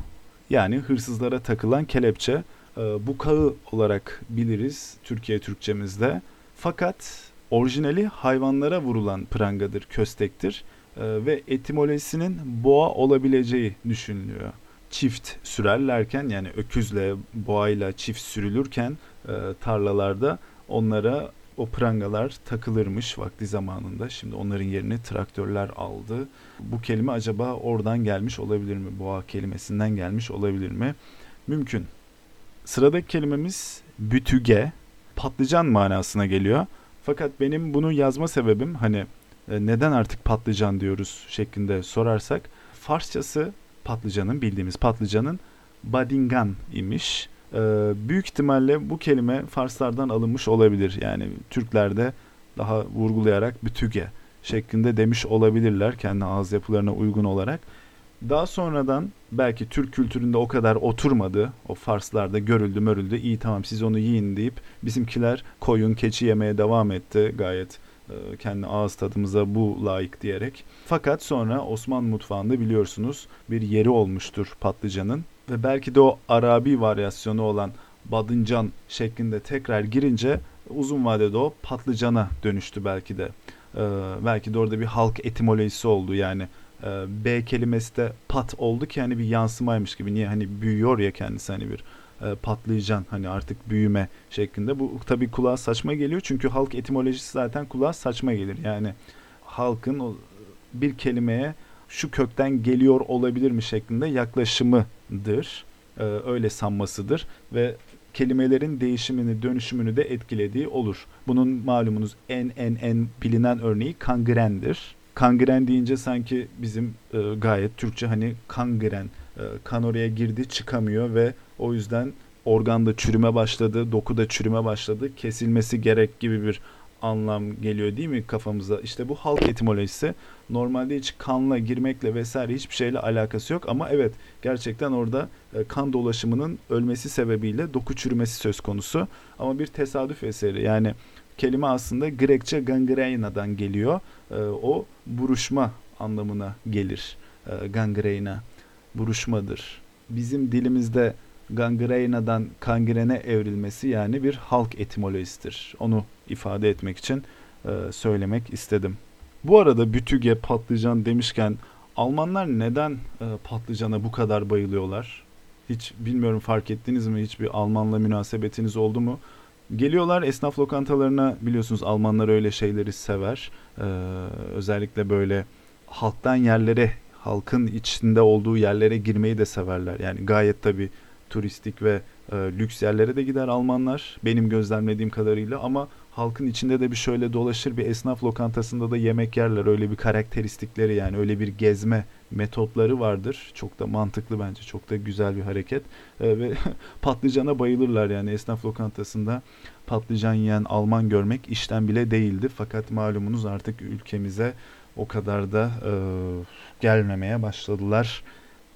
yani hırsızlara takılan kelepçe. E, bukağı olarak biliriz Türkiye Türkçemizde. Fakat orijinali hayvanlara vurulan prangadır, köstektir e, ve etimolojisinin boğa olabileceği düşünülüyor. Çift sürerlerken yani öküzle, boğayla çift sürülürken e, tarlalarda onlara o prangalar takılırmış vakti zamanında. Şimdi onların yerini traktörler aldı. Bu kelime acaba oradan gelmiş olabilir mi? Boğa kelimesinden gelmiş olabilir mi? Mümkün. Sıradaki kelimemiz bütüge, patlıcan manasına geliyor. Fakat benim bunu yazma sebebim hani e, neden artık patlıcan diyoruz şeklinde sorarsak Farsçası patlıcanın bildiğimiz patlıcanın badingan imiş. Ee, büyük ihtimalle bu kelime Farslardan alınmış olabilir. Yani Türklerde daha vurgulayarak bütüge şeklinde demiş olabilirler kendi ağız yapılarına uygun olarak. Daha sonradan belki Türk kültüründe o kadar oturmadı. O Farslarda görüldü mörüldü. İyi tamam siz onu yiyin deyip bizimkiler koyun keçi yemeye devam etti. Gayet e, kendi ağız tadımıza bu layık diyerek. Fakat sonra Osmanlı mutfağında biliyorsunuz bir yeri olmuştur patlıcanın ve belki de o Arabi varyasyonu olan badıncan şeklinde tekrar girince uzun vadede o patlıcana dönüştü belki de. Ee, belki de orada bir halk etimolojisi oldu yani e, B kelimesi de pat oldu ki hani bir yansımaymış gibi niye hani büyüyor ya kendisi hani bir e, patlıcan hani artık büyüme şeklinde bu tabii kulağa saçma geliyor çünkü halk etimolojisi zaten kulağa saçma gelir yani halkın o bir kelimeye şu kökten geliyor olabilir mi şeklinde yaklaşımıdır. Ee, öyle sanmasıdır ve kelimelerin değişimini, dönüşümünü de etkilediği olur. Bunun malumunuz en en en bilinen örneği kangrendir. Kangren deyince sanki bizim e, gayet Türkçe hani kangren, e, kan oraya girdi çıkamıyor ve o yüzden organda çürüme başladı, dokuda çürüme başladı, kesilmesi gerek gibi bir anlam geliyor değil mi kafamıza? İşte bu halk etimolojisi normalde hiç kanla girmekle vesaire hiçbir şeyle alakası yok ama evet gerçekten orada e, kan dolaşımının ölmesi sebebiyle doku çürümesi söz konusu ama bir tesadüf eseri yani kelime aslında Grekçe gangreina'dan geliyor. E, o buruşma anlamına gelir. E, gangreina buruşmadır. Bizim dilimizde gangreina'dan kangrene evrilmesi yani bir halk etimolojisidir. Onu ifade etmek için e, söylemek istedim. Bu arada bütüge patlıcan demişken Almanlar neden e, patlıcana bu kadar bayılıyorlar? Hiç bilmiyorum fark ettiniz mi? Hiçbir Almanla münasebetiniz oldu mu? Geliyorlar esnaf lokantalarına biliyorsunuz Almanlar öyle şeyleri sever. Ee, özellikle böyle halktan yerlere, halkın içinde olduğu yerlere girmeyi de severler. Yani gayet tabii turistik ve e, lüks yerlere de gider Almanlar benim gözlemlediğim kadarıyla. Ama halkın içinde de bir şöyle dolaşır bir esnaf lokantasında da yemek yerler. Öyle bir karakteristikleri yani öyle bir gezme metotları vardır. Çok da mantıklı bence çok da güzel bir hareket. E, ve patlıcana bayılırlar yani. Esnaf lokantasında patlıcan yiyen Alman görmek işten bile değildi. Fakat malumunuz artık ülkemize o kadar da e, gelmemeye başladılar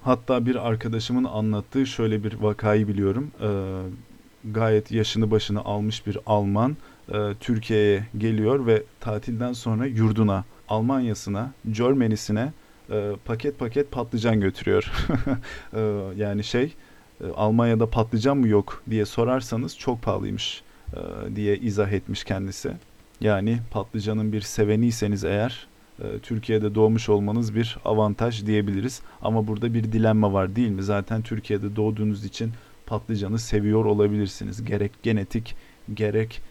Hatta bir arkadaşımın anlattığı şöyle bir vakayı biliyorum. Ee, gayet yaşını başını almış bir Alman e, Türkiye'ye geliyor ve tatilden sonra yurduna, Almanya'sına, Germany'sine e, paket paket patlıcan götürüyor. e, yani şey e, Almanya'da patlıcan mı yok diye sorarsanız çok pahalıymış e, diye izah etmiş kendisi. Yani patlıcanın bir seveniyseniz eğer e, Türkiye'de doğmuş olmanız bir avantaj diyebiliriz. Ama burada bir dilenme var değil mi? Zaten Türkiye'de doğduğunuz için patlıcanı seviyor olabilirsiniz. Gerek genetik gerek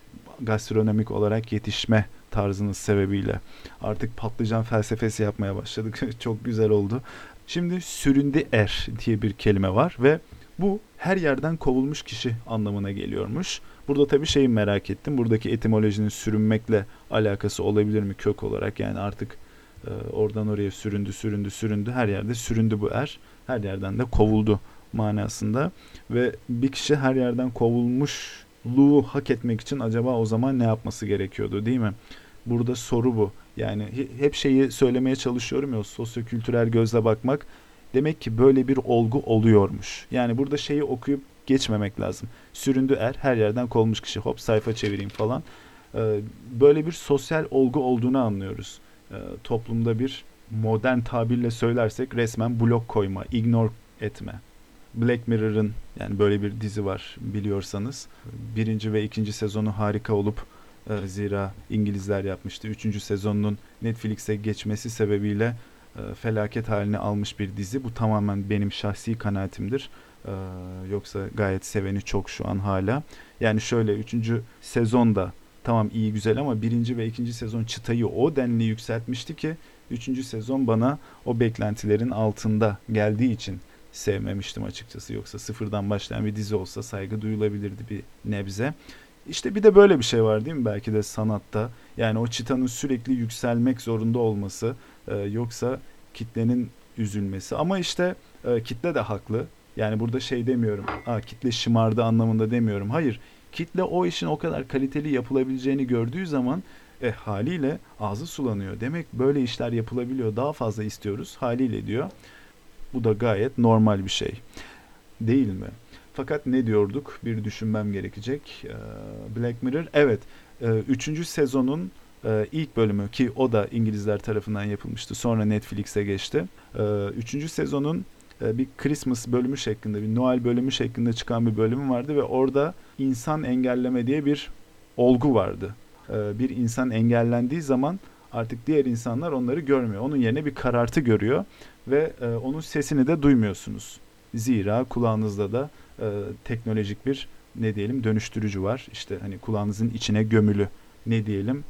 gastronomik olarak yetişme tarzınız sebebiyle. Artık patlıcan felsefesi yapmaya başladık. Çok güzel oldu. Şimdi süründi er diye bir kelime var ve bu her yerden kovulmuş kişi anlamına geliyormuş. Burada tabii şeyi merak ettim. Buradaki etimolojinin sürünmekle alakası olabilir mi kök olarak? Yani artık e, oradan oraya süründü, süründü, süründü. Her yerde süründü bu er. Her yerden de kovuldu manasında. Ve bir kişi her yerden kovulmuşluğu hak etmek için acaba o zaman ne yapması gerekiyordu değil mi? Burada soru bu. Yani hep şeyi söylemeye çalışıyorum ya sosyokültürel gözle bakmak. Demek ki böyle bir olgu oluyormuş. Yani burada şeyi okuyup geçmemek lazım. Süründü er, her yerden kolmuş kişi. Hop sayfa çevireyim falan. Ee, böyle bir sosyal olgu olduğunu anlıyoruz. Ee, toplumda bir modern tabirle söylersek resmen blok koyma, ignore etme. Black Mirror'ın yani böyle bir dizi var biliyorsanız. Birinci ve ikinci sezonu harika olup E, zira İngilizler yapmıştı. Üçüncü sezonunun Netflix'e geçmesi sebebiyle e, felaket halini almış bir dizi. Bu tamamen benim şahsi kanaatimdir. E, yoksa gayet seveni çok şu an hala. Yani şöyle üçüncü sezonda tamam iyi güzel ama birinci ve ikinci sezon çıtayı o denli yükseltmişti ki üçüncü sezon bana o beklentilerin altında geldiği için sevmemiştim açıkçası. Yoksa sıfırdan başlayan bir dizi olsa saygı duyulabilirdi bir nebze. İşte bir de böyle bir şey var değil mi belki de sanatta. Yani o çıtanın sürekli yükselmek zorunda olması e, yoksa kitlenin üzülmesi. Ama işte e, kitle de haklı. Yani burada şey demiyorum. Aa, kitle şımardı anlamında demiyorum. Hayır. Kitle o işin o kadar kaliteli yapılabileceğini gördüğü zaman e, haliyle ağzı sulanıyor. Demek böyle işler yapılabiliyor. Daha fazla istiyoruz haliyle diyor. Bu da gayet normal bir şey. Değil mi? Fakat ne diyorduk? Bir düşünmem gerekecek. Ee, Black Mirror, evet. E, üçüncü sezonun e, ilk bölümü ki o da İngilizler tarafından yapılmıştı. Sonra Netflix'e geçti. E, üçüncü sezonun bir Christmas bölümü şeklinde, bir Noel bölümü şeklinde çıkan bir bölümü vardı ve orada insan engelleme diye bir olgu vardı. Bir insan engellendiği zaman artık diğer insanlar onları görmüyor. Onun yerine bir karartı görüyor ve onun sesini de duymuyorsunuz. Zira kulağınızda da e, teknolojik bir ne diyelim dönüştürücü var. İşte hani kulağınızın içine gömülü ne diyelim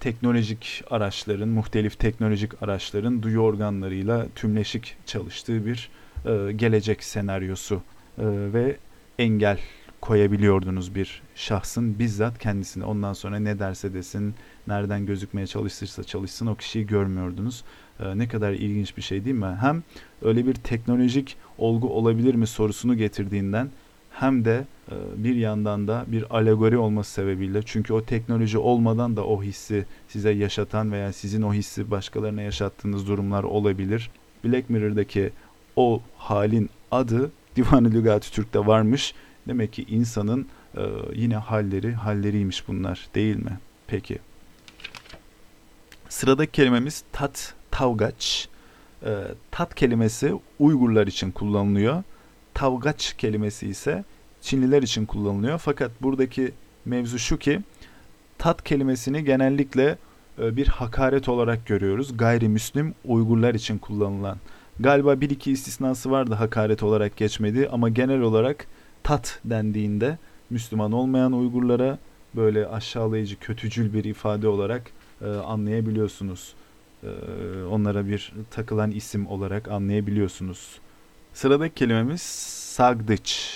teknolojik araçların, muhtelif teknolojik araçların duyu organlarıyla tümleşik çalıştığı bir e, gelecek senaryosu e, ve engel koyabiliyordunuz bir şahsın bizzat kendisine. Ondan sonra ne derse desin, nereden gözükmeye çalışırsa çalışsın o kişiyi görmüyordunuz. Ee, ne kadar ilginç bir şey değil mi? Hem öyle bir teknolojik olgu olabilir mi sorusunu getirdiğinden hem de e, bir yandan da bir alegori olması sebebiyle çünkü o teknoloji olmadan da o hissi size yaşatan veya sizin o hissi başkalarına yaşattığınız durumlar olabilir. Black Mirror'daki o halin adı Divan-ı Lügat-ı Türk'te varmış. Demek ki insanın e, yine halleri halleriymiş bunlar değil mi? Peki. Sıradaki kelimemiz tat tavgaç. E, tat kelimesi Uygurlar için kullanılıyor. Tavgaç kelimesi ise Çinliler için kullanılıyor. Fakat buradaki mevzu şu ki tat kelimesini genellikle e, bir hakaret olarak görüyoruz. Gayrimüslim Uygurlar için kullanılan. Galiba bir iki istisnası vardı hakaret olarak geçmedi ama genel olarak tat dendiğinde Müslüman olmayan Uygurlara böyle aşağılayıcı, kötücül bir ifade olarak e, anlayabiliyorsunuz. E, onlara bir takılan isim olarak anlayabiliyorsunuz. Sıradaki kelimemiz sagdıç.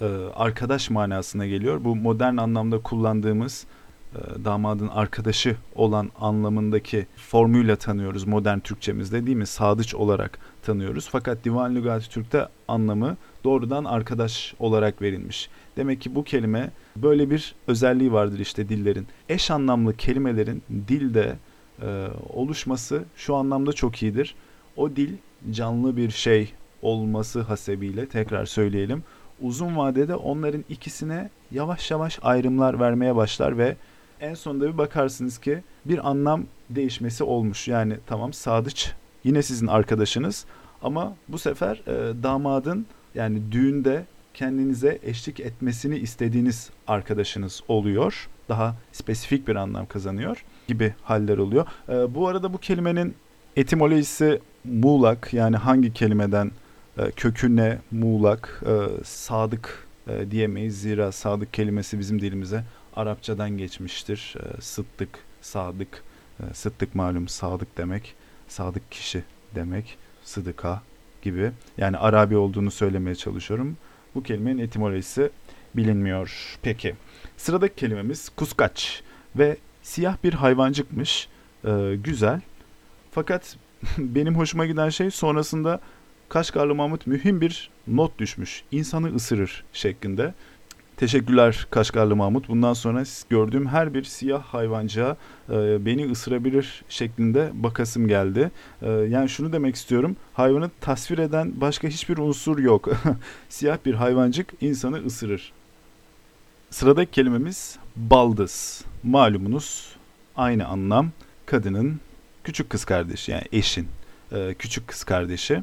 E, arkadaş manasına geliyor. Bu modern anlamda kullandığımız e, damadın arkadaşı olan anlamındaki formuyla tanıyoruz modern Türkçemizde değil mi? Sadıç olarak tanıyoruz. Fakat Divan Lügati Türk'te anlamı doğrudan arkadaş olarak verilmiş. Demek ki bu kelime böyle bir özelliği vardır işte dillerin. Eş anlamlı kelimelerin dilde e, oluşması şu anlamda çok iyidir. O dil canlı bir şey olması hasebiyle tekrar söyleyelim. Uzun vadede onların ikisine yavaş yavaş ayrımlar vermeye başlar ve en sonunda bir bakarsınız ki bir anlam değişmesi olmuş. Yani tamam Sadıç yine sizin arkadaşınız ama bu sefer e, damadın yani düğünde kendinize eşlik etmesini istediğiniz arkadaşınız oluyor. Daha spesifik bir anlam kazanıyor gibi haller oluyor. E, bu arada bu kelimenin etimolojisi muğlak yani hangi kelimeden e, kökü ne muğlak e, sadık e, diyemeyiz. Zira sadık kelimesi bizim dilimize Arapçadan geçmiştir. E, sıddık, sadık, e, sıddık malum sadık demek, sadık kişi demek, sıdıka gibi. Yani Arabi olduğunu söylemeye çalışıyorum. Bu kelimenin etimolojisi bilinmiyor. Peki. Sıradaki kelimemiz kuskaç ve siyah bir hayvancıkmış. Ee, güzel. Fakat benim hoşuma giden şey sonrasında Kaşgarlı Mahmut mühim bir not düşmüş. İnsanı ısırır şeklinde. Teşekkürler Kaşgarlı Mahmut. Bundan sonra gördüğüm her bir siyah hayvancığa e, beni ısırabilir şeklinde bakasım geldi. E, yani şunu demek istiyorum. Hayvanı tasvir eden başka hiçbir unsur yok. siyah bir hayvancık insanı ısırır. Sıradaki kelimemiz baldız. Malumunuz aynı anlam kadının küçük kız kardeşi yani eşin e, küçük kız kardeşi.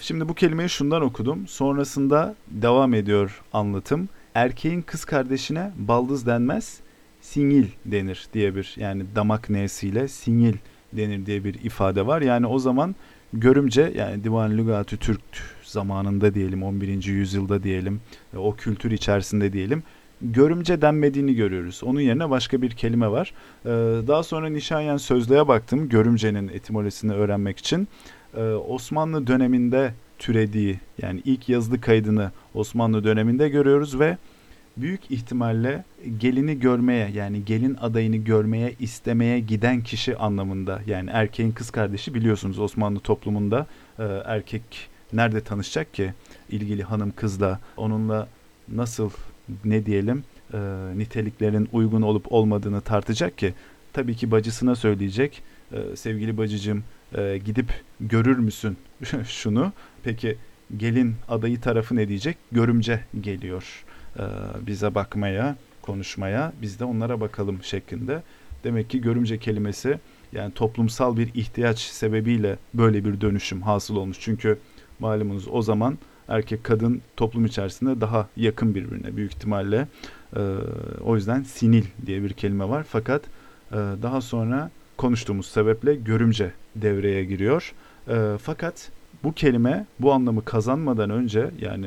Şimdi bu kelimeyi şundan okudum. Sonrasında devam ediyor anlatım erkeğin kız kardeşine baldız denmez, singil denir diye bir yani damak nesiyle singil denir diye bir ifade var. Yani o zaman görümce yani Divan Lügatü Türk zamanında diyelim 11. yüzyılda diyelim o kültür içerisinde diyelim görümce denmediğini görüyoruz. Onun yerine başka bir kelime var. Ee, daha sonra Nişanyen sözlüğe baktım görümcenin etimolojisini öğrenmek için. Ee, Osmanlı döneminde türediği yani ilk yazılı kaydını Osmanlı döneminde görüyoruz ve büyük ihtimalle gelini görmeye yani gelin adayını görmeye istemeye giden kişi anlamında yani erkeğin kız kardeşi biliyorsunuz Osmanlı toplumunda e, erkek nerede tanışacak ki? İlgili hanım kızla. Onunla nasıl ne diyelim e, niteliklerin uygun olup olmadığını tartacak ki tabii ki bacısına söyleyecek e, sevgili bacıcım e, gidip görür müsün şunu? Peki gelin adayı tarafı ne diyecek görümce geliyor e, bize bakmaya konuşmaya biz de onlara bakalım şeklinde demek ki görümce kelimesi yani toplumsal bir ihtiyaç sebebiyle böyle bir dönüşüm hasıl olmuş çünkü malumunuz o zaman erkek kadın toplum içerisinde daha yakın birbirine büyük ihtimalle. E, o yüzden sinil diye bir kelime var. Fakat e, daha sonra konuştuğumuz sebeple görümce devreye giriyor. E, fakat bu kelime bu anlamı kazanmadan önce yani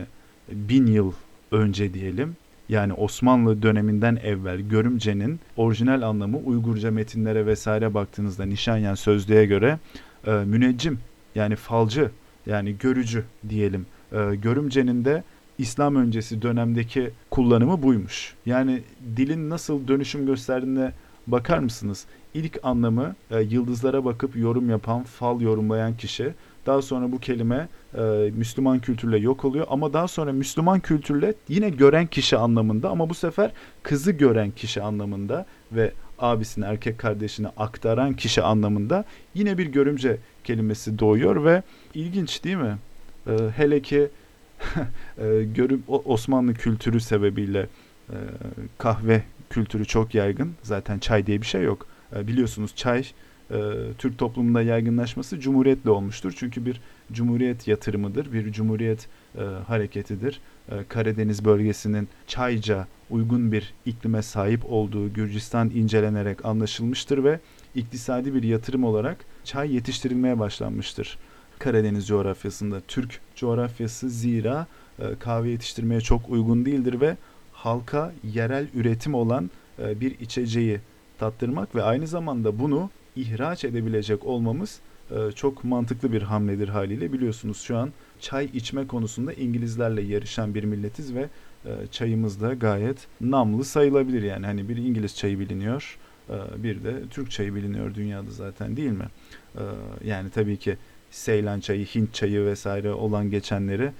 bin yıl önce diyelim yani Osmanlı döneminden evvel görümcenin orijinal anlamı Uygurca metinlere vesaire baktığınızda Nişanyan sözlüğe göre e, müneccim yani falcı yani görücü diyelim e, görümcenin de İslam öncesi dönemdeki kullanımı buymuş. Yani dilin nasıl dönüşüm gösterdiğine bakar mısınız? İlk anlamı e, yıldızlara bakıp yorum yapan, fal yorumlayan kişi. Daha sonra bu kelime e, Müslüman kültürle yok oluyor ama daha sonra Müslüman kültürle yine gören kişi anlamında ama bu sefer kızı gören kişi anlamında ve abisini erkek kardeşine aktaran kişi anlamında yine bir görümce kelimesi doğuyor ve ilginç değil mi? E, hele ki e, görüp Osmanlı kültürü sebebiyle e, kahve kültürü çok yaygın. Zaten çay diye bir şey yok. E, biliyorsunuz çay e, Türk toplumunda yaygınlaşması cumhuriyetle olmuştur. Çünkü bir cumhuriyet yatırımıdır, bir cumhuriyet e, hareketidir. E, Karadeniz bölgesinin çayca uygun bir iklime sahip olduğu Gürcistan incelenerek anlaşılmıştır ve iktisadi bir yatırım olarak çay yetiştirilmeye başlanmıştır. Karadeniz coğrafyasında Türk coğrafyası zira e, kahve yetiştirmeye çok uygun değildir ve halka yerel üretim olan e, bir içeceği tattırmak ve aynı zamanda bunu ihraç edebilecek olmamız e, çok mantıklı bir hamledir haliyle. Biliyorsunuz şu an çay içme konusunda İngilizlerle yarışan bir milletiz ve e, çayımız da gayet namlı sayılabilir yani. Hani bir İngiliz çayı biliniyor, e, bir de Türk çayı biliniyor dünyada zaten değil mi? Yani tabii ki Seylan çayı, Hint çayı vesaire olan geçenleri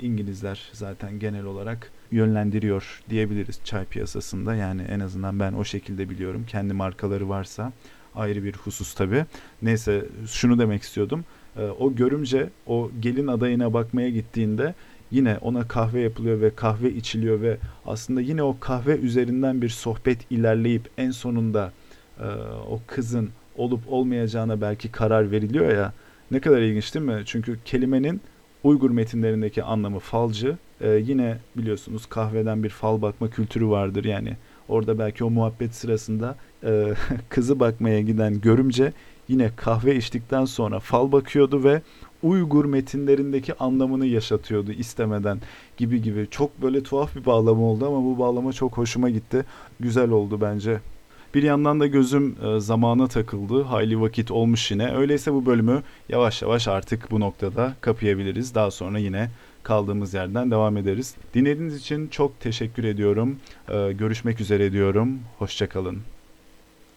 İngilizler zaten genel olarak yönlendiriyor diyebiliriz çay piyasasında. Yani en azından ben o şekilde biliyorum. Kendi markaları varsa ayrı bir husus tabi. Neyse şunu demek istiyordum. E, o görümce o gelin adayına bakmaya gittiğinde yine ona kahve yapılıyor ve kahve içiliyor ve aslında yine o kahve üzerinden bir sohbet ilerleyip en sonunda e, o kızın olup olmayacağına belki karar veriliyor ya ne kadar ilginç değil mi? Çünkü kelimenin Uygur metinlerindeki anlamı falcı. Ee, yine biliyorsunuz kahveden bir fal bakma kültürü vardır. Yani orada belki o muhabbet sırasında e, kızı bakmaya giden görümce yine kahve içtikten sonra fal bakıyordu ve Uygur metinlerindeki anlamını yaşatıyordu istemeden gibi gibi. Çok böyle tuhaf bir bağlama oldu ama bu bağlama çok hoşuma gitti. Güzel oldu bence. Bir yandan da gözüm e, zamana takıldı. Hayli vakit olmuş yine. Öyleyse bu bölümü yavaş yavaş artık bu noktada kapayabiliriz. Daha sonra yine kaldığımız yerden devam ederiz. Dinlediğiniz için çok teşekkür ediyorum. E, görüşmek üzere diyorum. Hoşçakalın.